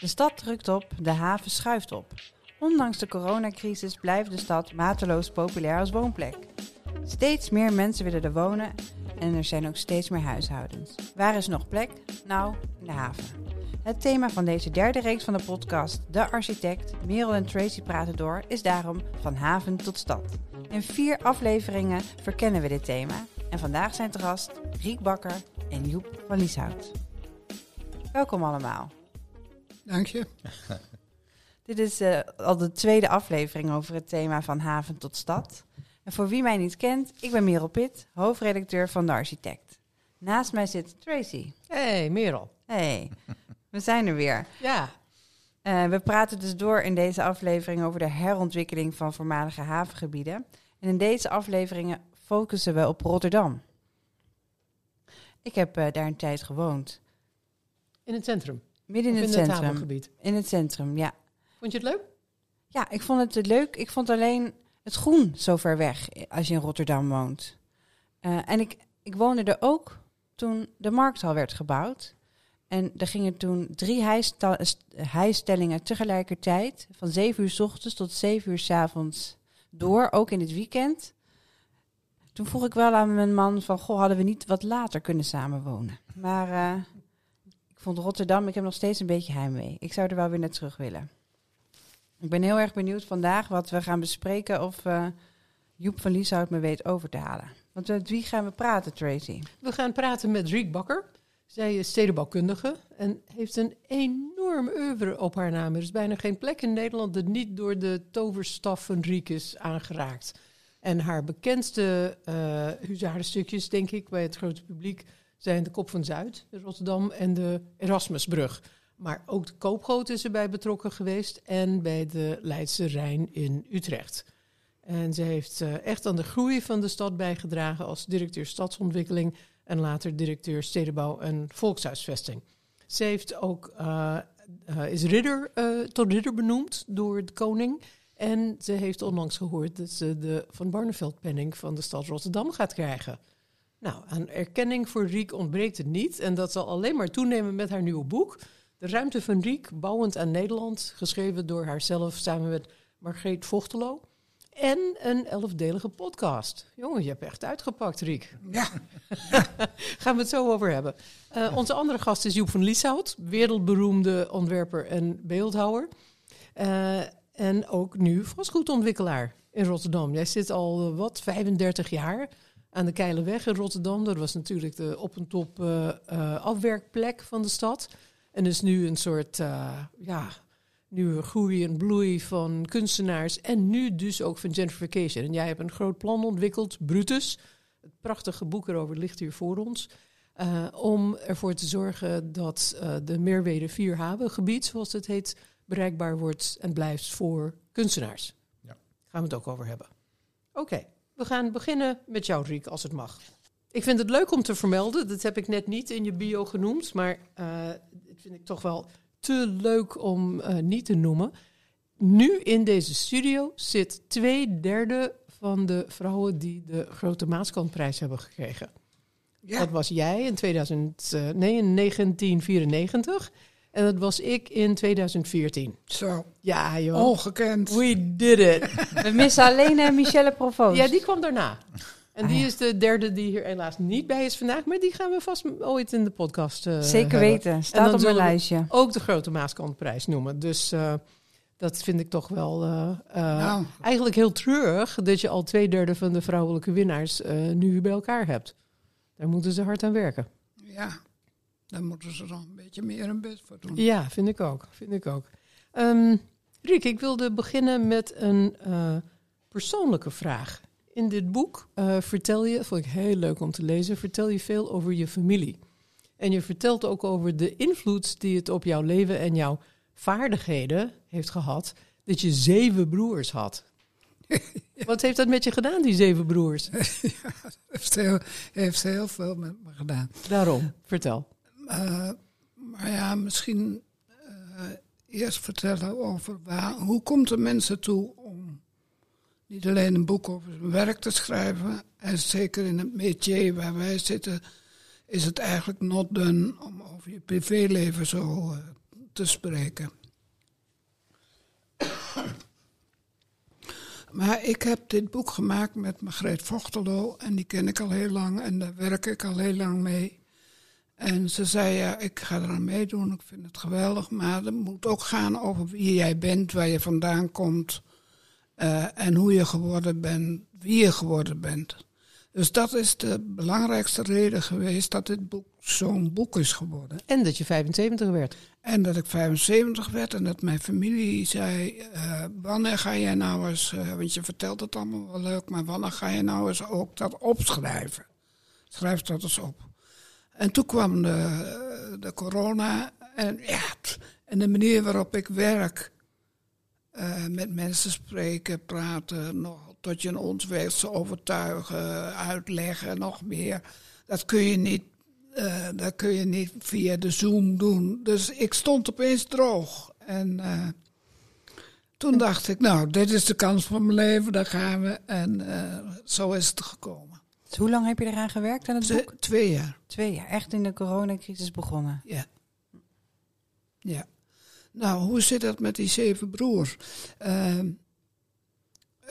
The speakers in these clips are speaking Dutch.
De stad drukt op, de haven schuift op. Ondanks de coronacrisis blijft de stad mateloos populair als woonplek. Steeds meer mensen willen er wonen en er zijn ook steeds meer huishoudens. Waar is nog plek? Nou, in de haven. Het thema van deze derde reeks van de podcast, De Architect, Merel en Tracy praten door, is daarom van haven tot stad. In vier afleveringen verkennen we dit thema en vandaag zijn te gast Riek Bakker en Joep van Lieshout. Welkom allemaal. Dank je. Dit is uh, al de tweede aflevering over het thema van haven tot stad. En voor wie mij niet kent, ik ben Merel Pitt, hoofdredacteur van De Architect. Naast mij zit Tracy. Hey Merel. Hey, we zijn er weer. Ja. Uh, we praten dus door in deze aflevering over de herontwikkeling van voormalige havengebieden. En in deze afleveringen focussen we op Rotterdam. Ik heb uh, daar een tijd gewoond. In het centrum? Midden in, het in centrum. het havengebied? In het centrum, ja. Vond je het leuk? Ja, ik vond het leuk. Ik vond alleen het groen zo ver weg als je in Rotterdam woont. Uh, en ik, ik woonde er ook toen de markthal werd gebouwd. En er gingen toen drie hijstellingen tegelijkertijd, van 7 uur s ochtends tot 7 uur s avonds door, ook in het weekend. Toen vroeg ik wel aan mijn man van, goh, hadden we niet wat later kunnen samenwonen? Maar uh, ik vond Rotterdam, ik heb nog steeds een beetje heimwee. Ik zou er wel weer naar terug willen. Ik ben heel erg benieuwd vandaag wat we gaan bespreken of uh, Joep van Lieshout me weet over te halen. Want met wie gaan we praten, Tracy? We gaan praten met Riek Bakker. Zij is stedenbouwkundige en heeft een enorm oeuvre op haar naam. Er is bijna geen plek in Nederland dat niet door de toverstaf van Riek is aangeraakt. En haar bekendste uh, huzarenstukjes, denk ik, bij het grote publiek zijn de Kop van Zuid in Rotterdam en de Erasmusbrug. Maar ook de Koopgoot is erbij betrokken geweest en bij de Leidse Rijn in Utrecht. En ze heeft uh, echt aan de groei van de stad bijgedragen als directeur stadsontwikkeling en later directeur stedenbouw en volkshuisvesting. Ze heeft ook, uh, uh, is ridder, tot ridder benoemd door de koning. En ze heeft onlangs gehoord dat ze de Van Barneveld-penning van de stad Rotterdam gaat krijgen. Nou, aan erkenning voor Riek ontbreekt het niet. En dat zal alleen maar toenemen met haar nieuwe boek. De Ruimte van Riek, bouwend aan Nederland. Geschreven door haarzelf samen met Margreet Vochtelo. En een elfdelige podcast. Jongen, je hebt echt uitgepakt, Riek. Ja. Gaan we het zo over hebben. Uh, onze andere gast is Joep van Lieshout. Wereldberoemde ontwerper en beeldhouwer. Uh, en ook nu vastgoedontwikkelaar in Rotterdam. Jij zit al, uh, wat, 35 jaar aan de Keilenweg in Rotterdam. Dat was natuurlijk de op en top uh, uh, afwerkplek van de stad. En is nu een soort uh, ja, nieuwe groei en bloei van kunstenaars. En nu dus ook van gentrification. En jij hebt een groot plan ontwikkeld, Brutus. Het prachtige boek erover ligt hier voor ons. Om ervoor te zorgen dat de Meerwede 4 havengebied, zoals het heet, bereikbaar wordt en blijft voor kunstenaars. Ja. Gaan we het ook over hebben. Oké. Okay. We gaan beginnen met jou, Riek, als het mag. Ik vind het leuk om te vermelden, dat heb ik net niet in je bio genoemd, maar uh, dat vind ik toch wel te leuk om uh, niet te noemen. Nu in deze studio zit twee derde van de vrouwen die de Grote Maaskantprijs hebben gekregen. Ja. Dat was jij in, 2000, uh, nee, in 1994 en dat was ik in 2014. Zo. Ja, joh. Ongekend. We did it. We missen alleen uh, Michelle Provoost. Ja, die kwam daarna. En ah, die ja. is de derde die hier helaas niet bij is vandaag. Maar die gaan we vast ooit in de podcast uh, Zeker hebben. weten. Staat op mijn lijstje. Ook de Grote Maaskantprijs noemen. Dus uh, dat vind ik toch wel uh, nou. eigenlijk heel treurig... dat je al twee derde van de vrouwelijke winnaars nu bij elkaar hebt. Daar moeten ze hard aan werken. Ja, daar moeten ze dan een beetje meer een best voor doen. Ja, vind ik ook. Vind ik ook. Um, Riek, ik wilde beginnen met een persoonlijke vraag. In dit boek uh, vertel je, vond ik heel leuk om te lezen, vertel je veel over je familie. En je vertelt ook over de invloed die het op jouw leven en jouw vaardigheden heeft gehad, dat je zeven broers had. ja. Wat heeft dat met je gedaan, die zeven broers? ja, heeft heel, heeft heel veel met me gedaan. Daarom, vertel. Uh, maar ja, misschien uh, eerst vertellen over waar, hoe komt de mensen toe om niet alleen een boek over zijn werk te schrijven. En zeker in het métier waar wij zitten, is het eigenlijk not done om over je privéleven zo uh, te spreken. Maar ik heb dit boek gemaakt met Margreet Vochtelo en die ken ik al heel lang en daar werk ik al heel lang mee. En ze zei, ja, ik ga eraan meedoen, ik vind het geweldig, maar het moet ook gaan over wie jij bent, waar je vandaan komt uh, en hoe je geworden bent, wie je geworden bent. Dus dat is de belangrijkste reden geweest dat dit boek zo'n boek is geworden. En dat je 75 werd. En dat ik 75 werd en dat mijn familie zei: uh, Wanneer ga jij nou eens, uh, want je vertelt het allemaal wel leuk, maar wanneer ga je nou eens ook dat opschrijven? Schrijf dat eens op. En toen kwam de, de corona en, ja, en de manier waarop ik werk, uh, met mensen spreken, praten, nog tot je ons weet ze overtuigen, uitleggen, nog meer. Dat kun je niet, uh, dat kun je niet via de Zoom doen. Dus ik stond opeens droog. En uh, toen dacht ik, nou, dit is de kans van mijn leven, daar gaan we. En zo is het gekomen. Dus hoe lang heb je eraan gewerkt aan het boek? Twee jaar. Twee jaar, echt in de coronacrisis begonnen. Ja. Ja. Nou, hoe zit dat met die zeven broers? Uh,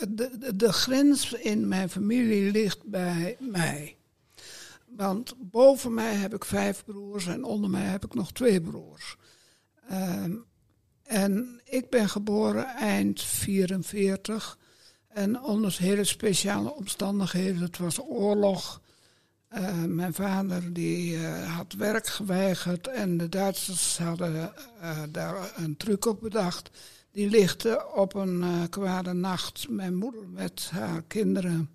de, de, de, grens in mijn familie ligt bij mij. Want boven mij heb ik vijf broers en onder mij heb ik nog twee broers. Um, en ik ben geboren eind 44 en onder hele speciale omstandigheden. Het was oorlog. Uh, mijn vader die uh, had werk geweigerd en de Duitsers hadden uh, daar een truc op bedacht. Die lichtte op een kwade nacht mijn moeder met haar kinderen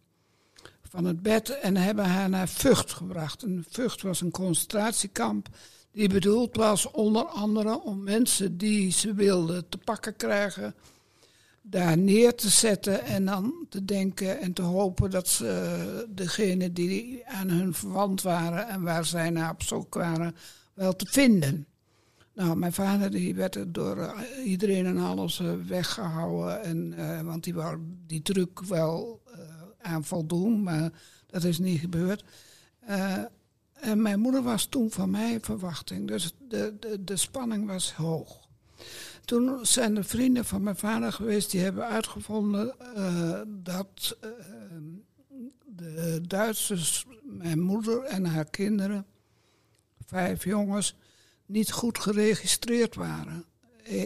van het bed en hebben haar naar Vught gebracht. En Vught was een concentratiekamp die bedoeld was onder andere om mensen die ze wilden te pakken krijgen daar neer te zetten en dan te denken en te hopen dat ze degene die aan hun verwant waren en waar zij naar op zoek waren, wel te vinden. Nou, mijn vader die werd er door uh, iedereen en alles uh, weggehouden. En, uh, want die wou die druk wel aan voldoen, maar dat is niet gebeurd. en mijn moeder was toen van mij verwachting, dus de, de, de spanning was hoog. Toen zijn er vrienden van mijn vader geweest die hebben uitgevonden uh, dat uh, de Duitsers, mijn moeder en haar kinderen, vijf jongens, niet goed geregistreerd waren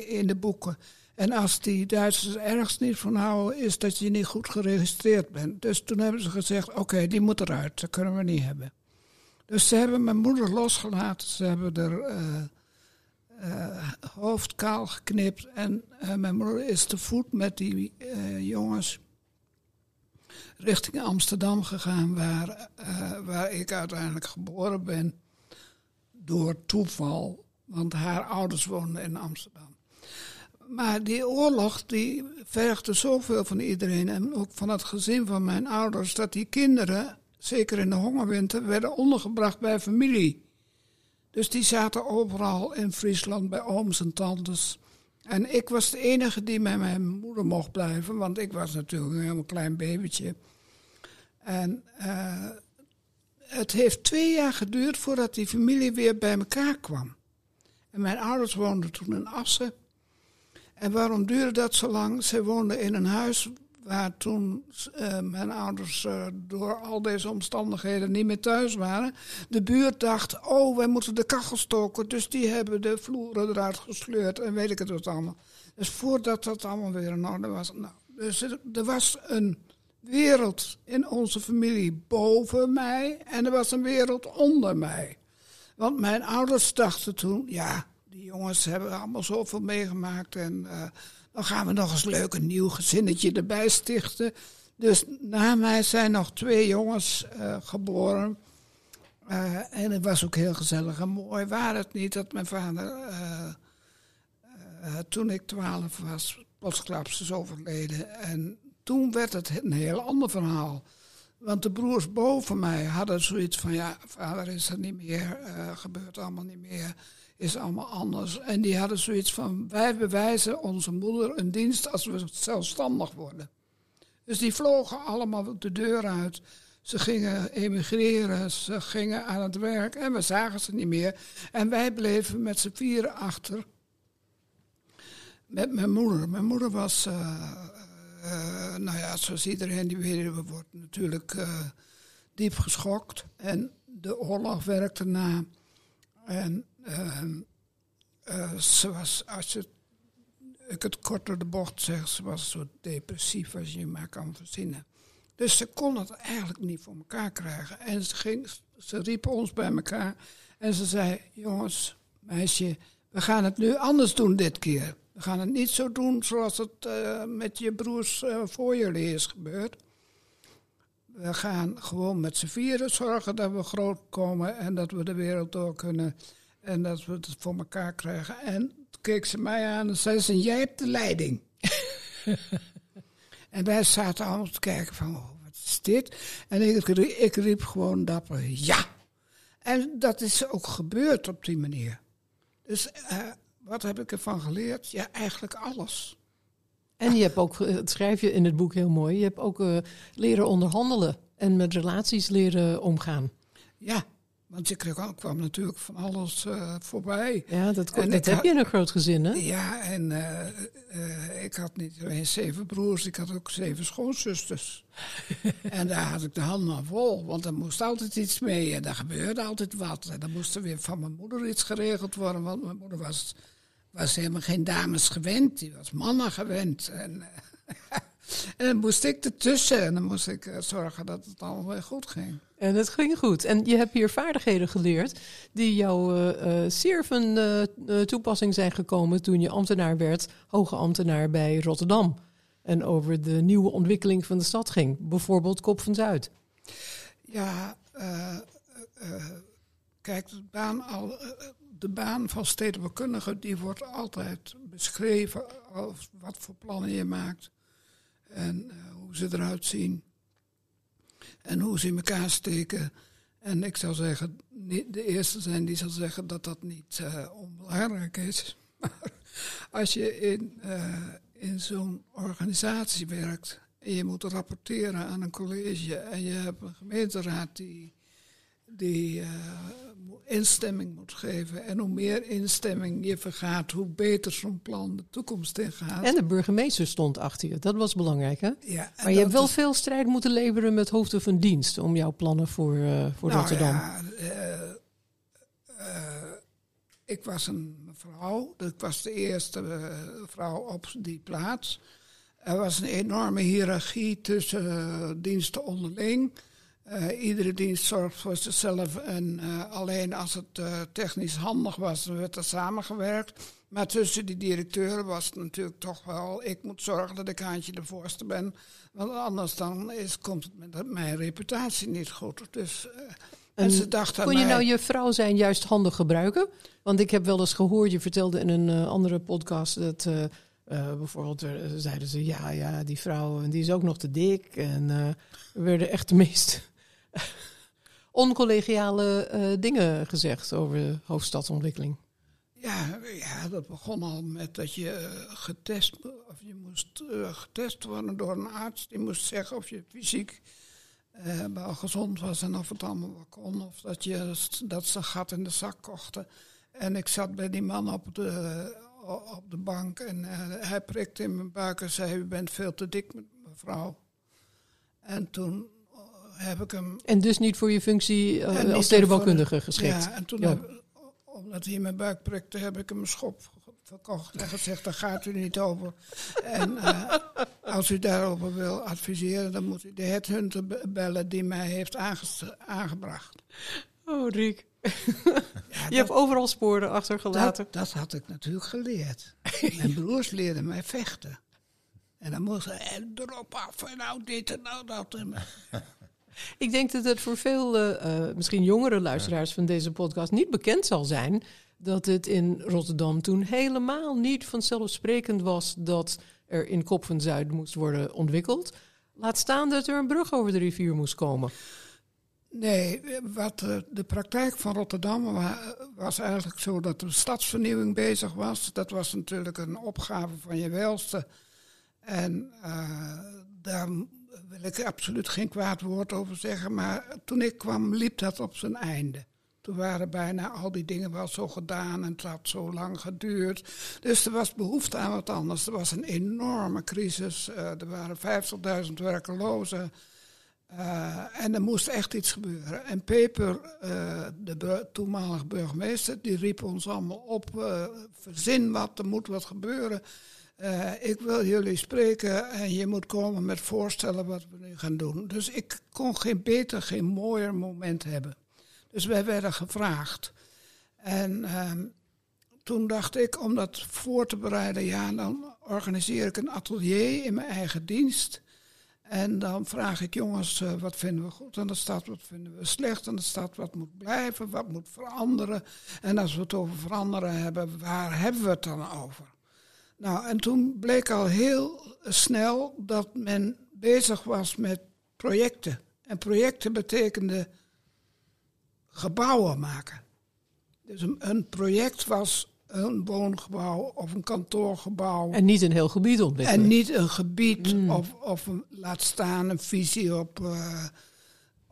in de boeken. En als die Duitsers ergens niet van houden, is dat je niet goed geregistreerd bent. Dus toen hebben ze gezegd: oké, die moet eruit, dat kunnen we niet hebben. Dus ze hebben mijn moeder losgelaten. Ze hebben er. Uh, hoofd kaal geknipt. En uh, mijn moeder is te voet met die uh, jongens richting Amsterdam gegaan, waar, waar ik uiteindelijk geboren ben. Door toeval, want haar ouders woonden in Amsterdam. Maar die oorlog die vergde zoveel van iedereen en ook van het gezin van mijn ouders, dat die kinderen, zeker in de hongerwinter, werden ondergebracht bij familie. Dus die zaten overal in Friesland bij ooms en tantes. En ik was de enige die met mijn moeder mocht blijven, want ik was natuurlijk een heel klein babytje. En uh, het heeft twee jaar geduurd voordat die familie weer bij elkaar kwam. En mijn ouders woonden toen in Assen. En waarom duurde dat zo lang? Ze woonden in een huis waar toen uh, mijn ouders uh, door al deze omstandigheden niet meer thuis waren. De buurt dacht, oh, wij moeten de kachel stoken. Dus die hebben de vloeren eruit gesleurd en weet ik het wat allemaal. Dus voordat dat allemaal weer in orde was. Nou, dus er, was een wereld in onze familie boven mij en er was een wereld onder mij. Want mijn ouders dachten toen, ja, die jongens hebben allemaal zoveel meegemaakt en... Uh, dan gaan we nog eens leuk een nieuw gezinnetje erbij stichten. Dus na mij zijn nog twee jongens uh, geboren. Uh, en het was ook heel gezellig en mooi. Waar het niet dat mijn vader, uh, toen ik twaalf was, plotsklaps is overleden. En toen werd het een heel ander verhaal. Want de broers boven mij hadden zoiets van: ja, vader is er niet meer, gebeurt allemaal niet meer is allemaal anders. En die hadden zoiets van, wij bewijzen onze moeder een dienst als we zelfstandig worden. Dus die vlogen allemaal de deur uit. Ze gingen emigreren, ze gingen aan het werk en we zagen ze niet meer. En wij bleven met z'n vieren achter Met mijn moeder. Mijn moeder was, eh, eh, nou ja, zoals iedereen die weet, wordt natuurlijk eh, diep geschokt. En de oorlog werkte na. En ze was, als je, ik het kort de bocht zeg, ze was zo depressief als je je maar kan verzinnen. Dus ze kon het eigenlijk niet voor elkaar krijgen. En ze, ging, ze riep ons bij elkaar en ze zei: Jongens, meisje, we gaan het nu anders doen dit keer. We gaan het niet zo doen zoals het eh, met je broers eh, voor jullie is gebeurd. We gaan gewoon met z'n vieren zorgen dat we groot komen en dat we de wereld door kunnen. En dat we het voor elkaar krijgen. En toen keek ze mij aan en zei ze, jij hebt de leiding. en wij zaten allemaal te kijken van, oh, wat is dit? En ik, ik riep gewoon dapper, ja. En dat is ook gebeurd op die manier. Dus eh, wat heb ik ervan geleerd? Ja, eigenlijk alles. En je hebt ook, eh, dat schrijf je in het boek heel mooi, je hebt ook eh, leren onderhandelen en met relaties leren omgaan. Ja, want je kreeg, ook- kwam natuurlijk van alles eh, voorbij. Ja, dat, En dat heb je in een groot gezin, hè? Ja, en eh, eh, ik had niet alleen zeven broers, ik had ook zeven schoonzusters. en daar had ik de handen aan vol, want er moest altijd iets mee en er gebeurde altijd wat. En dan moest er weer van mijn moeder iets geregeld worden, want mijn moeder was, was helemaal geen dames gewend, die was mannen gewend. En, en dan moest ik ertussen en dan moest ik zorgen dat het allemaal weer goed ging. En het ging goed. En je hebt hier vaardigheden geleerd die jou eh, eh, zeer van eh, toepassing zijn gekomen toen je ambtenaar werd, hoge ambtenaar bij Rotterdam. En over de nieuwe ontwikkeling van de stad ging. Bijvoorbeeld Kop van Zuid. Ja, kijk, de baan, al, de baan van stedenbouwkundige die wordt altijd beschreven als wat voor plannen je maakt. En hoe ze eruit zien. En hoe ze in elkaar steken. En ik zou zeggen, de eerste zijn die zal zeggen dat dat niet eh, onbelangrijk is. Maar als je in, eh, in zo'n organisatie werkt en je moet rapporteren aan een college en je hebt een gemeenteraad die, die eh, instemming moet geven. En hoe meer instemming je vergaat, hoe beter zo'n plan de toekomst ingaat. En de burgemeester stond achter je. Dat was belangrijk, hè? ja, Maar je hebt wel is- veel strijd moeten leveren met hoofden van dienst om jouw plannen voor, eh, voor Nou Rotterdam. ja, eh, eh, ik was een vrouw, ik was de eerste vrouw op die plaats. Er was een enorme hiërarchie tussen diensten onderling. Eh, iedere dienst zorgt voor zichzelf en eh, alleen als het eh, technisch handig was, dan werd er samengewerkt. Maar tussen die directeuren was het natuurlijk toch wel, ik moet zorgen dat ik haantje de voorste ben. Want anders dan is, komt het met mijn reputatie niet goed. Dus, en, En ze dachten aan Kon je mij- nou je vrouw zijn juist handig gebruiken? Want ik heb wel eens gehoord, je vertelde in een andere podcast dat bijvoorbeeld zeiden ze ja, ja, die vrouw en die is ook nog te dik. En er werden echt de meest oncollegiale eh, dingen gezegd over hoofdstadsontwikkeling. Ja, ja, dat begon al met dat je eh, getest, of je moest eh, getest worden door een arts. Die moest zeggen of je fysiek wel gezond was en of het allemaal wel kon. Of dat, je, dat ze gat in de zak kochten. En ik zat bij die man op de, op de bank en hij prikte in mijn buik en zei: U bent veel te dik, mevrouw. En toen heb ik hem En dus niet voor je functie eh, als stedenbouwkundige geschikt. ja, en toen Ja. heb, omdat hij in mijn buik prikte, heb ik hem een schop verkocht en gezegd, daar gaat u niet over. En eh, als u daarover wil adviseren, dan moet u de headhunter be- bellen die mij heeft aangebracht. Oh, Riek. Ja, Je dat, hebt overal sporen achtergelaten. dat, dat had ik natuurlijk geleerd. Mijn broers leerden mij vechten. En dan moest en erop af en nou dit en nou dat. Ik denk dat het voor veel, eh, eh, misschien jongere luisteraars van deze podcast niet bekend zal zijn dat het in Rotterdam toen helemaal niet vanzelfsprekend was dat er in Kop van Zuid moest worden ontwikkeld. Laat staan dat er een brug over de rivier moest komen. Nee, wat eh, de praktijk van Rotterdam wa- was eigenlijk zo dat de stadsvernieuwing bezig was. Dat was natuurlijk een opgave van je welste. En eh, daar wil ik absoluut geen kwaad woord over zeggen. Maar toen ik kwam, liep dat op zijn einde. Toen waren bijna al die dingen wel zo gedaan en het had zo lang geduurd. Dus er was behoefte aan wat anders. Er was een enorme crisis. Uh, er waren 50.000 werkelozen. Uh, en er moest echt iets gebeuren. En Peper, uh, de toenmalige burgemeester, die riep ons allemaal op: verzin wat, er moet wat gebeuren. Ik wil jullie spreken en je moet komen met voorstellen wat we nu gaan doen. Dus ik kon geen beter, geen mooier moment hebben. Dus wij werden gevraagd. En ehm, toen dacht ik, om dat voor te bereiden, ja, dan organiseer ik een atelier in mijn eigen dienst. En dan vraag ik jongens, uh, wat vinden we goed aan de stad, wat vinden we slecht aan de stad, wat moet blijven, wat moet veranderen. En als we het over veranderen hebben, waar hebben we het dan over? Nou, en toen bleek al heel snel dat men bezig was met projecten. En projecten betekende gebouwen maken. Dus een, een, project was een woongebouw of een kantoorgebouw. En niet een heel gebied ontwikkelen. En niet een gebied hmm. of, of een, laat staan een visie op, uh,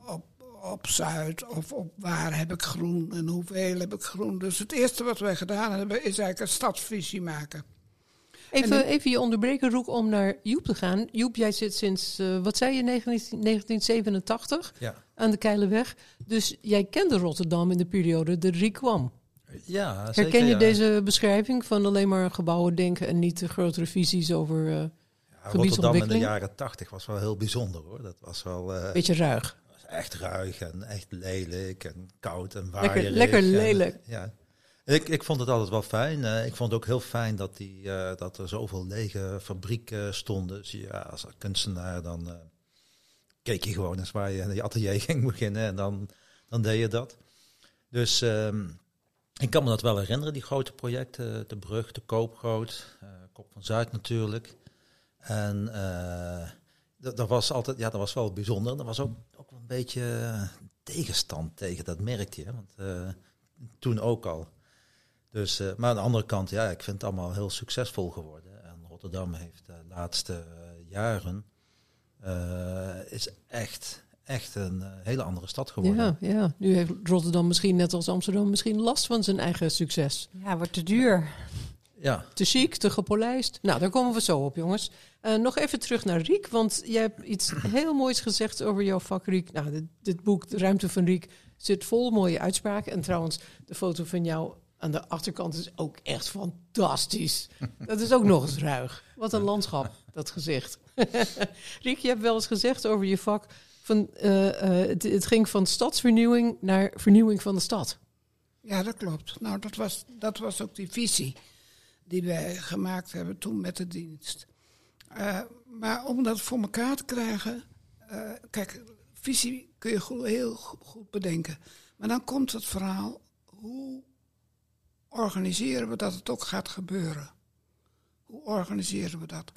op, op Zuid of op waar heb ik groen en hoeveel heb ik groen. Dus het eerste wat wij gedaan hebben is eigenlijk een stadsvisie maken. Even, even je onderbreken, Roek, om naar Joep te gaan. Joep, jij zit sinds, uh, wat zei je, 19, 1987 ja. aan de Keilerweg. Dus jij kende Rotterdam in de periode de Rie kwam. Ja, zeker, Herken je deze beschrijving van alleen maar gebouwen denken en niet de grotere visies over uh, ja, Rotterdam in de jaren 80 was wel heel bijzonder hoor. Dat was wel... Uh, Beetje ruig. Echt ruig en echt lelijk en koud en waaierig. Lekker, lekker lelijk. ja. Ik, ik vond het altijd wel fijn. Uh, ik vond het ook heel fijn dat, die, uh, dat er zoveel lege fabrieken stonden. Dus ja, als kunstenaar dan uh, keek je gewoon eens waar je je atelier ging beginnen en dan, dan deed je dat. Dus um, ik kan me dat wel herinneren, die grote projecten. De Brug, de Koopgoot, Kop van Zuid natuurlijk. En dat, dat, was altijd, ja, dat was wel bijzonder. Er was ook, ook een beetje tegenstand tegen, dat merkte je. Want toen ook al. Dus, uh, maar aan de andere kant, ja, ik vind het allemaal heel succesvol geworden. En Rotterdam heeft de laatste uh, jaren uh, is echt, echt een hele andere stad geworden. Ja, ja, nu heeft Rotterdam misschien net als Amsterdam misschien last van zijn eigen succes. Ja, wordt te duur. Ja. Te chic, te gepolijst. Nou, daar komen we zo op, jongens. Uh, nog even terug naar Riek, want jij hebt iets heel moois gezegd over jouw vak, Riek. Nou, dit, dit boek, De Ruimte van Riek, zit vol mooie uitspraken. En trouwens, de foto van jou aan de achterkant is ook echt fantastisch. Dat is ook nog eens ruig. Wat een landschap, dat gezicht. Riek, je hebt wel eens gezegd over je vak... Van, uh, uh, het, het, ging van stadsvernieuwing naar vernieuwing van de stad. Ja, dat klopt. Nou, dat was, dat was ook die visie die wij gemaakt hebben toen met de dienst. Uh, maar om dat voor elkaar te krijgen... kijk, visie kun je goed, heel goed bedenken. Maar dan komt het verhaal... hoe organiseren we dat het ook gaat gebeuren? Hoe organiseren we dat?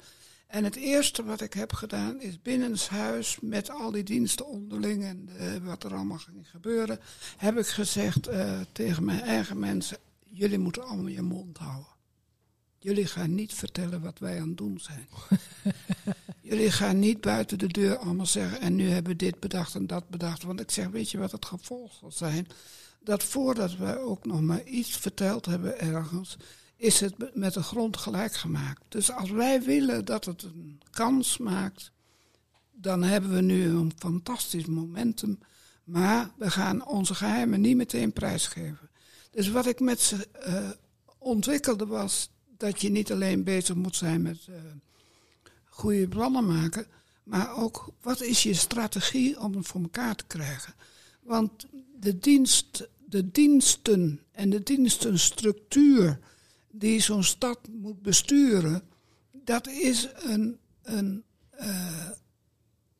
En het eerste wat ik heb gedaan is binnenshuis met al die diensten onderling en uh, wat er allemaal ging gebeuren, heb ik gezegd uh, tegen mijn eigen mensen, jullie moeten allemaal je mond houden. Jullie gaan niet vertellen wat wij aan het doen zijn. jullie gaan niet buiten de deur allemaal zeggen en nu hebben we dit bedacht en dat bedacht. Want ik zeg, weet je wat het gevolg zal zijn? dat voordat we ook nog maar iets verteld hebben ergens, is het met de grond gelijk gemaakt. Dus als wij willen dat het een kans maakt, dan hebben we nu een fantastisch momentum. Maar we gaan onze geheimen niet meteen prijsgeven. Dus wat ik met ze uh, ontwikkelde was dat je niet alleen bezig moet zijn met uh, goede plannen maken, maar ook wat is je strategie om het voor elkaar te krijgen. Want de dienst de diensten en de dienstenstructuur die zo'n stad moet besturen, dat is een, een uh,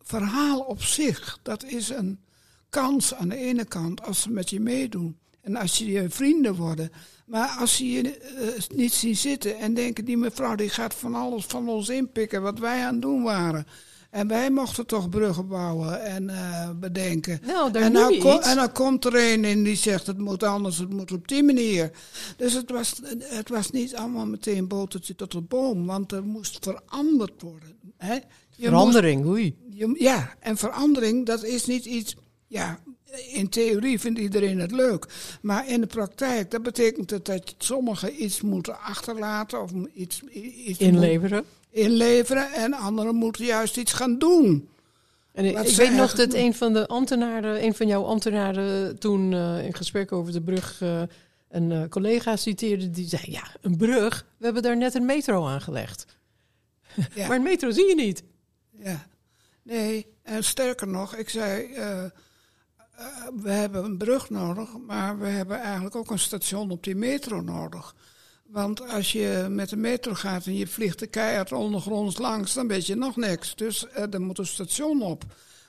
verhaal op zich. Dat is een kans aan de ene kant als ze met je meedoen. En als je je vrienden worden. Maar als ze je uh, niet zien zitten en denken, die mevrouw die gaat van alles van ons inpikken wat wij aan het doen waren. En wij mochten toch bruggen bouwen en uh, bedenken. Nou, en, dan kom, en dan komt er een in die zegt het moet anders, het moet op die manier. Dus het was, het was niet allemaal meteen botertje tot de boom, want er moest veranderd worden. Hè? Je verandering, moest, oei. ja, en verandering, dat is niet iets, ja, in theorie vindt iedereen het leuk. Maar in de praktijk, dat betekent het dat sommigen iets moeten achterlaten of iets, iets Inleveren. inleveren en anderen moeten juist iets gaan doen. En ik, weet nog dat een van de ambtenaren, een van jouw ambtenaren, toen eh, in gesprek over de brug eh, een eh, collega citeerde die zei: Ja, een brug, we hebben daar net een metro aangelegd. Ja. Maar een metro zie je niet. Ja, nee, en sterker nog, ik zei, we hebben een brug nodig, maar we hebben eigenlijk ook een station op die metro nodig. Want als je met de metro gaat en je vliegt de keihard ondergronds langs, dan weet je nog niks. Dus eh, er moet een station op.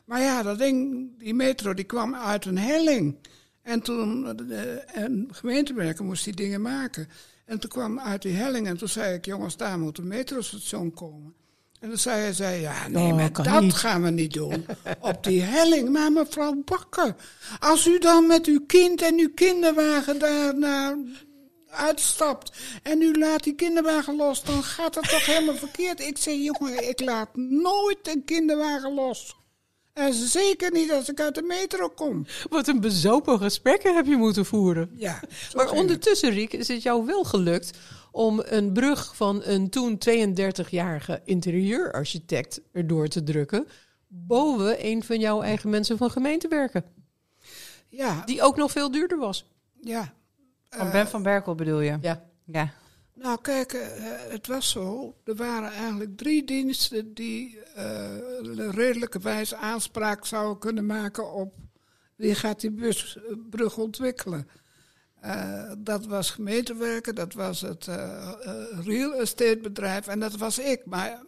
Maar ja, dat ding, die metro, die kwam uit een helling. En toen, eh, en gemeentewerken moest die dingen maken. En toen kwam uit die helling en toen zei ik, jongens, daar moet een metrostation komen. En toen zei hij, zei, ja, nee, Oh, dat niet. gaan we niet doen. Op die helling. Maar mevrouw Bakker, als u dan met uw kind en uw kinderwagen daar naar uitstapt en u laat die kinderwagen los, dan gaat het toch helemaal verkeerd. Ik zei, jongen, ik laat nooit een kinderwagen los. En zeker niet als ik uit de metro kom. Wat een bezopen gesprekken heb je moeten voeren. Ja, Maar ondertussen, Riek, is het jou wel gelukt om een brug van een toen 32-jarige interieurarchitect erdoor te drukken. Boven een van jouw eigen mensen van gemeentewerken. Ja, Die ook nog veel duurder was. ja. Van Ben van Berkel bedoel je? Ja. Ja. Nou, kijk, eh, het was zo. Er waren eigenlijk drie diensten die eh redelijkerwijs aanspraak zouden kunnen maken op wie gaat die bus, eh, brug ontwikkelen. Eh, dat was gemeentewerken, dat was het eh, eh, real estate bedrijf en dat was ik. Maar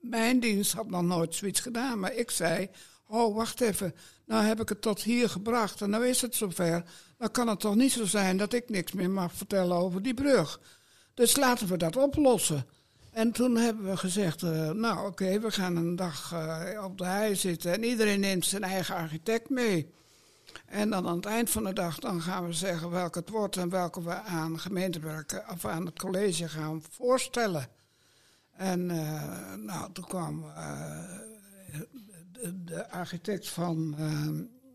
mijn dienst had nog nooit zoiets gedaan. Maar ik zei, oh wacht even, nou heb ik het tot hier gebracht en nou is het zover. Dan kan het toch niet zo zijn dat ik niks meer mag vertellen over die brug. Dus laten we dat oplossen. En toen hebben we gezegd, nou oké, we gaan een dag op de hei zitten en iedereen neemt zijn eigen architect mee. En dan aan het eind van de dag dan gaan we zeggen welke het wordt en welke we aan gemeentewerken of aan het college gaan voorstellen. En eh, nou, toen kwam eh, de, architect van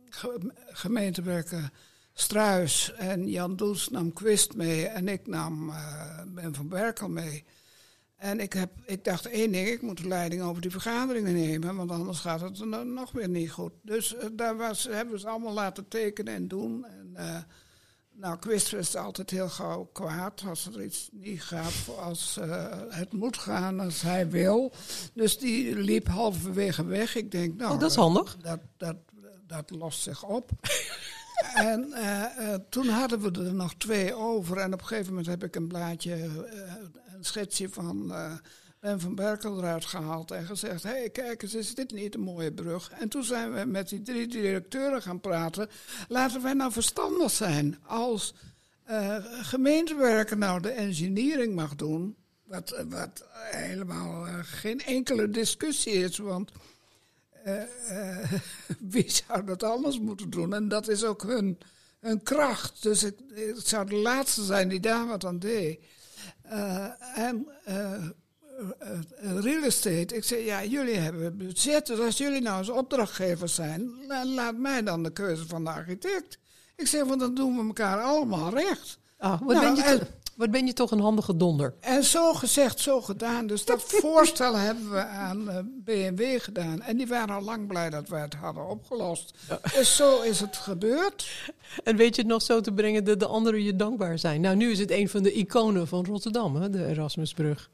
ge- gemeentewerken Struis en Jan Does nam Quist mee en ik nam eh, Ben van Berkel mee. En ik, heb, ik dacht één ding, ik moet de leiding over die vergaderingen nemen, want anders gaat het no- nog weer niet goed. Dus eh, daar was, hebben we ze allemaal laten tekenen en doen. En, eh, nou, Quist was altijd heel gauw kwaad als er iets niet gaat als eh, het moet gaan als hij wil. Dus die liep halverwege weg. Ik denk, nou, Oh, dat is handig. dat, dat, dat lost zich op. en toen hadden we er nog twee over. En op een gegeven moment heb ik een blaadje, eh, een schetsje van eh, Ben van Berkel eruit gehaald. En gezegd, hé, hey, kijk eens, is dit niet een mooie brug? En toen zijn we met die drie directeuren gaan praten. Laten wij nou verstandig zijn. Als eh gemeentewerken nou de engineering mag doen... Wat, wat helemaal eh, geen enkele discussie is, want... wie zou dat anders moeten doen? En dat is ook hun, hun kracht. Dus ik, zou de laatste zijn die daar wat aan deed. En eh, eh, eh, real estate, ik zei, ja, jullie hebben budget. Dus als jullie nou eens opdrachtgevers zijn, la- laat mij dan de keuze van de architect. Ik zeg, want dan doen we elkaar allemaal recht. Ah, wat, Nou, ben je wat ben je toch een handige donder. En zo gezegd, zo gedaan. Dus dat voorstel hebben we aan eh, BMW gedaan. En die waren al lang blij dat we het hadden opgelost. Dus zo is het gebeurd. En weet je het nog zo te brengen dat de anderen je dankbaar zijn? Nou, nu is het een van de iconen van Rotterdam, hè, de Erasmusbrug.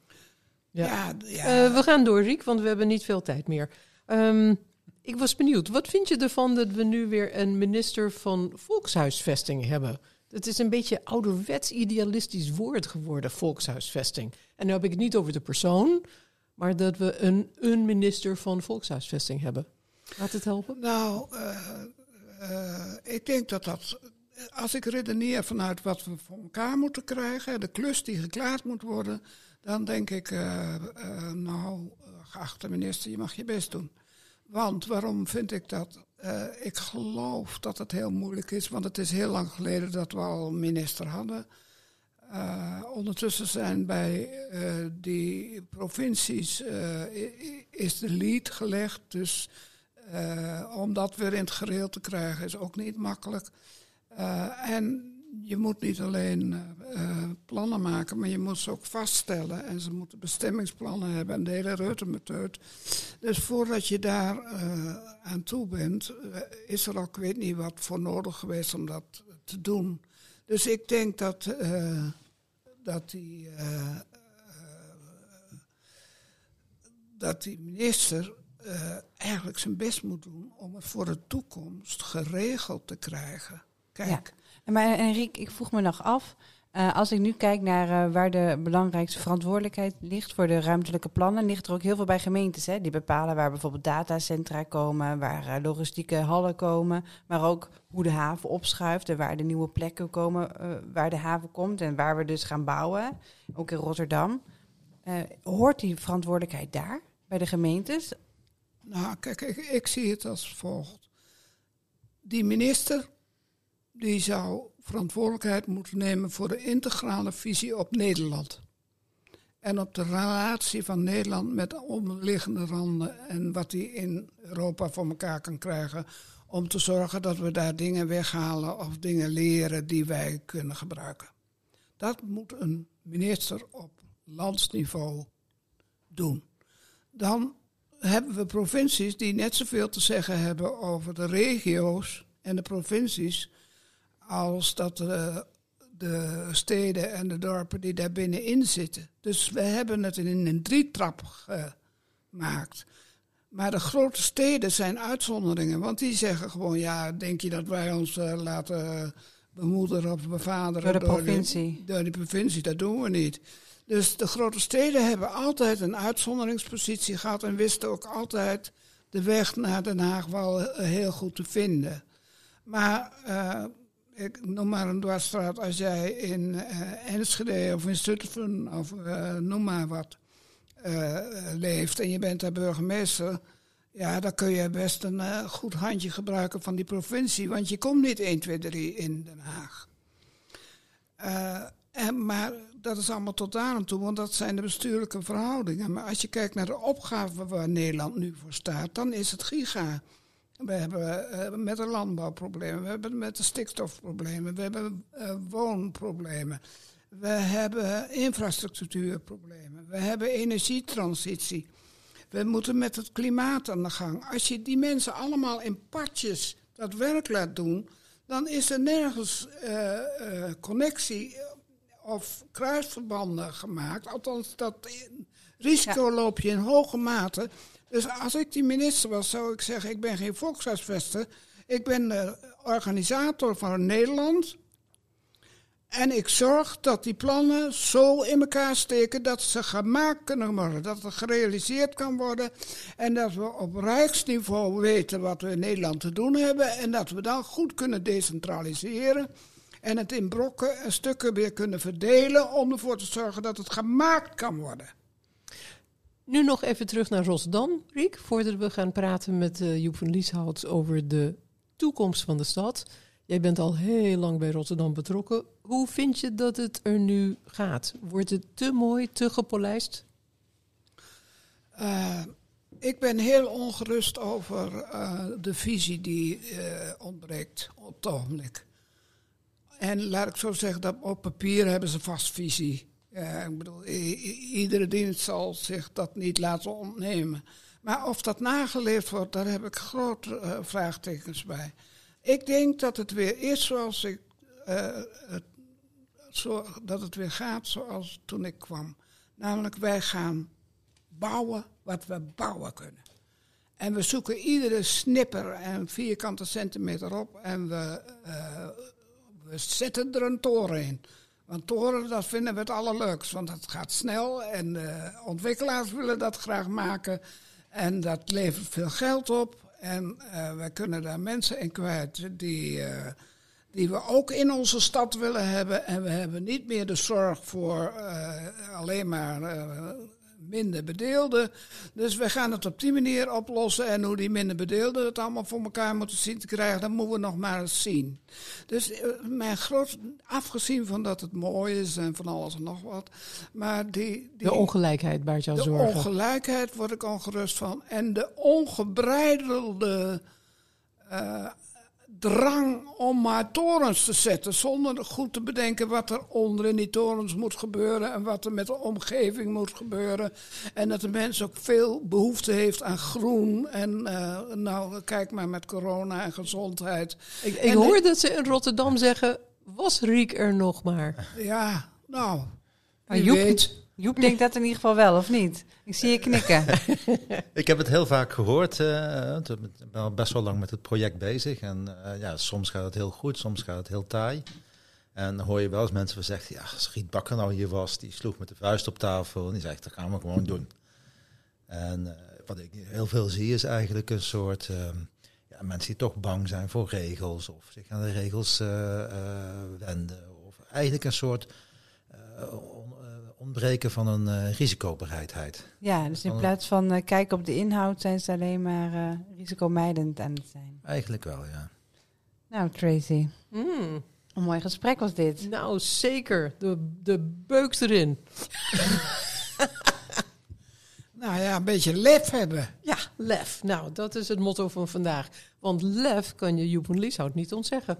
Ja. Ja, ja. Eh, we gaan door, Riek, want we hebben niet veel tijd meer. Ehm, ik was benieuwd, wat vind je ervan dat we nu weer een minister van volkshuisvesting hebben? Het is een beetje ouderwets idealistisch woord geworden, volkshuisvesting. En nu heb ik het niet over de persoon, maar dat we een, een minister van volkshuisvesting hebben. Laat het helpen. Nou, eh, eh, ik denk dat dat. Als ik redeneer vanuit wat we voor elkaar moeten krijgen, de klus die geklaard moet worden, dan denk ik, eh, nou, geachte minister, je mag je best doen. Want waarom vind ik dat? Eh, ik geloof dat het heel moeilijk is, want het is heel lang geleden dat we al minister hadden. Eh, ondertussen zijn bij eh, die provincies is de lead gelegd, dus om dat weer in het gereel te krijgen is ook niet makkelijk. En je moet niet alleen eh, eh, plannen maken, maar je moet ze ook vaststellen. En ze moeten bestemmingsplannen hebben en de hele reutemeteut. Dus voordat je daar eh, aan toe bent, is er ook, ik weet niet wat voor nodig geweest om dat te doen. Dus ik denk dat, dat die... dat die minister eigenlijk zijn best moet doen om het voor de toekomst geregeld te krijgen. Kijk, Maar Enrique, ik vroeg me nog af, eh, als ik nu kijk naar eh, waar de belangrijkste verantwoordelijkheid ligt voor de ruimtelijke plannen, ligt er ook heel veel bij gemeentes. Hè? Die bepalen waar bijvoorbeeld datacentra komen, waar eh, logistieke hallen komen, maar ook hoe de haven opschuift en waar de nieuwe plekken komen, waar de haven komt en waar we dus gaan bouwen, ook in Rotterdam. Hoort die verantwoordelijkheid daar, bij de gemeentes? Nou, kijk, ik zie het als volgt. Die minister, die zou verantwoordelijkheid moeten nemen voor de integrale visie op Nederland. En op de relatie van Nederland met de omliggende landen en wat die in Europa voor elkaar kan krijgen. Om te zorgen dat we daar dingen weghalen of dingen leren die wij kunnen gebruiken. Dat moet een minister op landsniveau doen. Dan hebben we provincies die net zoveel te zeggen hebben over de regio's en de provincies als dat de, de steden en de dorpen die daar binnenin zitten. Dus we hebben het in een drietrap gemaakt. Maar de grote steden zijn uitzonderingen, want die zeggen gewoon, ja, denk je dat wij ons eh, laten bemoederen of bevaderen Door de provincie. door die provincie? Dat doen we niet. Dus de grote steden hebben altijd een uitzonderingspositie gehad en wisten ook altijd de weg naar Den Haag wel eh, heel goed te vinden. Maar eh, ik noem maar een dwarsstraat als jij in eh, Enschede of in Zutphen of eh, noem maar wat eh, leeft en je bent daar burgemeester. Ja, dan kun je best een goed handje gebruiken van die provincie, want je komt niet 1, 2, 3 in Den Haag. En, maar dat is allemaal tot daar toe, want dat zijn de bestuurlijke verhoudingen. Maar als je kijkt naar de opgave waar Nederland nu voor staat, dan is het giga. We hebben eh, met de landbouwproblemen, we hebben met de stikstofproblemen, we hebben eh, woonproblemen, we hebben infrastructuurproblemen, we hebben energietransitie. We moeten met het klimaat aan de gang. Als je die mensen allemaal in partjes dat werk laat doen, dan is er nergens eh, connectie of kruisverbanden gemaakt. Althans, dat risico loop je in hoge mate. Dus als ik die minister was, zou ik zeggen: ik ben geen volkshuisvester. Ik ben de organisator van Nederland. En ik zorg dat die plannen zo in elkaar steken dat ze gemaakt kunnen worden. Dat het gerealiseerd kan worden. En dat we op rijksniveau weten wat we in Nederland te doen hebben. En dat we dan goed kunnen decentraliseren. En het in brokken en stukken weer kunnen verdelen. Om ervoor te zorgen dat het gemaakt kan worden. Nu nog even terug naar Rotterdam, Riek. Voordat we gaan praten met uh, Joep van Lieshout over de toekomst van de stad. Jij bent al heel lang bij Rotterdam betrokken. Hoe vind je dat het er nu gaat? Wordt het te mooi, te gepolijst? Uh, ik ben heel ongerust over uh, de visie die ontbreekt op het ogenblik. En laat ik zo zeggen, dat op papier hebben ze vast visie. Ik bedoel, iedere dienst zal zich dat niet laten ontnemen. Maar of dat nageleefd wordt, daar heb ik grote vraagtekens bij. Ik denk dat het weer is zoals ik. Uh, het, zo, dat het weer gaat zoals toen ik kwam. Namelijk, wij gaan bouwen wat we bouwen kunnen. En we zoeken iedere snipper en vierkante centimeter op en we, we zetten er een toren in. Want toren, dat vinden we het allerleukst, want het gaat snel en uh, ontwikkelaars willen dat graag maken. En dat levert veel geld op. En uh, wij kunnen daar mensen in kwijt die, uh, die we ook in onze stad willen hebben. En we hebben niet meer de zorg voor alleen maar minder bedeelden. Dus we gaan het op die manier oplossen. En hoe die minder bedeelden het allemaal voor elkaar moeten zien te krijgen, dat moeten we nog maar eens zien. Dus eh, mijn groot, afgezien van dat het mooi is en van alles en nog wat. Maar die, die De ongelijkheid baart jou de zorgen. ongelijkheid word ik ongerust van. En de ongebreidelde eh, drang om maar torens te zetten. Zonder goed te bedenken wat er onder in die torens moet gebeuren. En wat er met de omgeving moet gebeuren. En dat de mens ook veel behoefte heeft aan groen. En eh, nou, kijk maar met corona en gezondheid. Ik, ik En dat ze in Rotterdam zeggen, was Riek er nog maar? Ja, nou, Maar Joep, weet. Joep denkt dat in ieder geval wel, of niet? Ik zie je knikken. Ik heb het heel vaak gehoord. eh, ik ben al best wel lang met het project bezig. En eh, ja, soms gaat het heel goed, soms gaat het heel taai. En dan hoor je wel eens mensen zeggen, ja, als Riet Bakker nou hier was, die sloeg met de vuist op tafel en die zegt, dat gaan we gewoon doen. En eh, wat ik heel veel zie is eigenlijk een soort eh, ja, mensen die toch bang zijn voor regels of zich aan de regels eh, wenden. Of eigenlijk een soort ontbreken van een eh, risicobereidheid. Ja, dus in plaats van eh, kijken op de inhoud zijn ze alleen maar eh, risicomijdend aan het zijn. Eigenlijk wel, ja. Nou, Tracy, Hmm, een mooi gesprek was dit. nou, zeker. De, de beuk erin. Nou ja, een beetje lef hebben. Ja, lef. Nou, dat is het motto van vandaag. Want lef kan je Joep en Lieshout niet ontzeggen.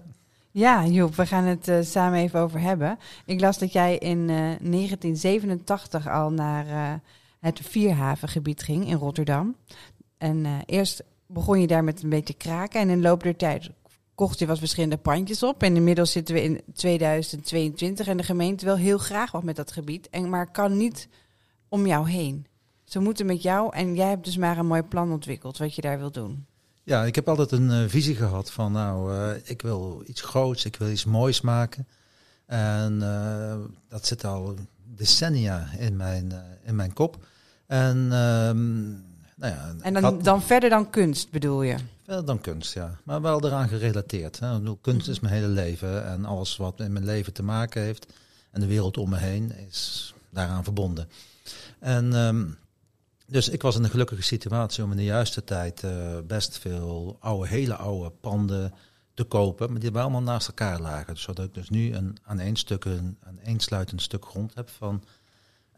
Ja, Joep, we gaan het eh, samen even over hebben. Ik las dat jij in eh, 1987 al naar eh, het Vierhavengebied ging in Rotterdam. En eh, eerst begon je daar met een beetje kraken en in de loop der tijd kocht je wat verschillende pandjes op. En inmiddels zitten we in 2022 en de gemeente wil heel graag wat met dat gebied, en, maar kan niet om jou heen. Ze moeten met jou en jij hebt dus maar een mooi plan ontwikkeld wat je daar wil doen. Ja, ik heb altijd een eh, visie gehad van, nou, eh, ik wil iets groots, ik wil iets moois maken. En eh, dat zit al decennia in mijn, in mijn kop. En, ehm, nou ja, En dan, had- dan verder dan kunst bedoel je? Wel dan kunst, ja. Maar wel eraan gerelateerd. Hè. Bedoel, kunst is mijn hele leven en alles wat in mijn leven te maken heeft en de wereld om me heen is daaraan verbonden. En ehm, dus ik was in een gelukkige situatie om in de juiste tijd eh, best veel oude, hele oude panden te kopen, maar die wel allemaal naast elkaar lagen. Dus zodat ik dus nu een aan één stuk, een aan één sluitend stuk grond heb van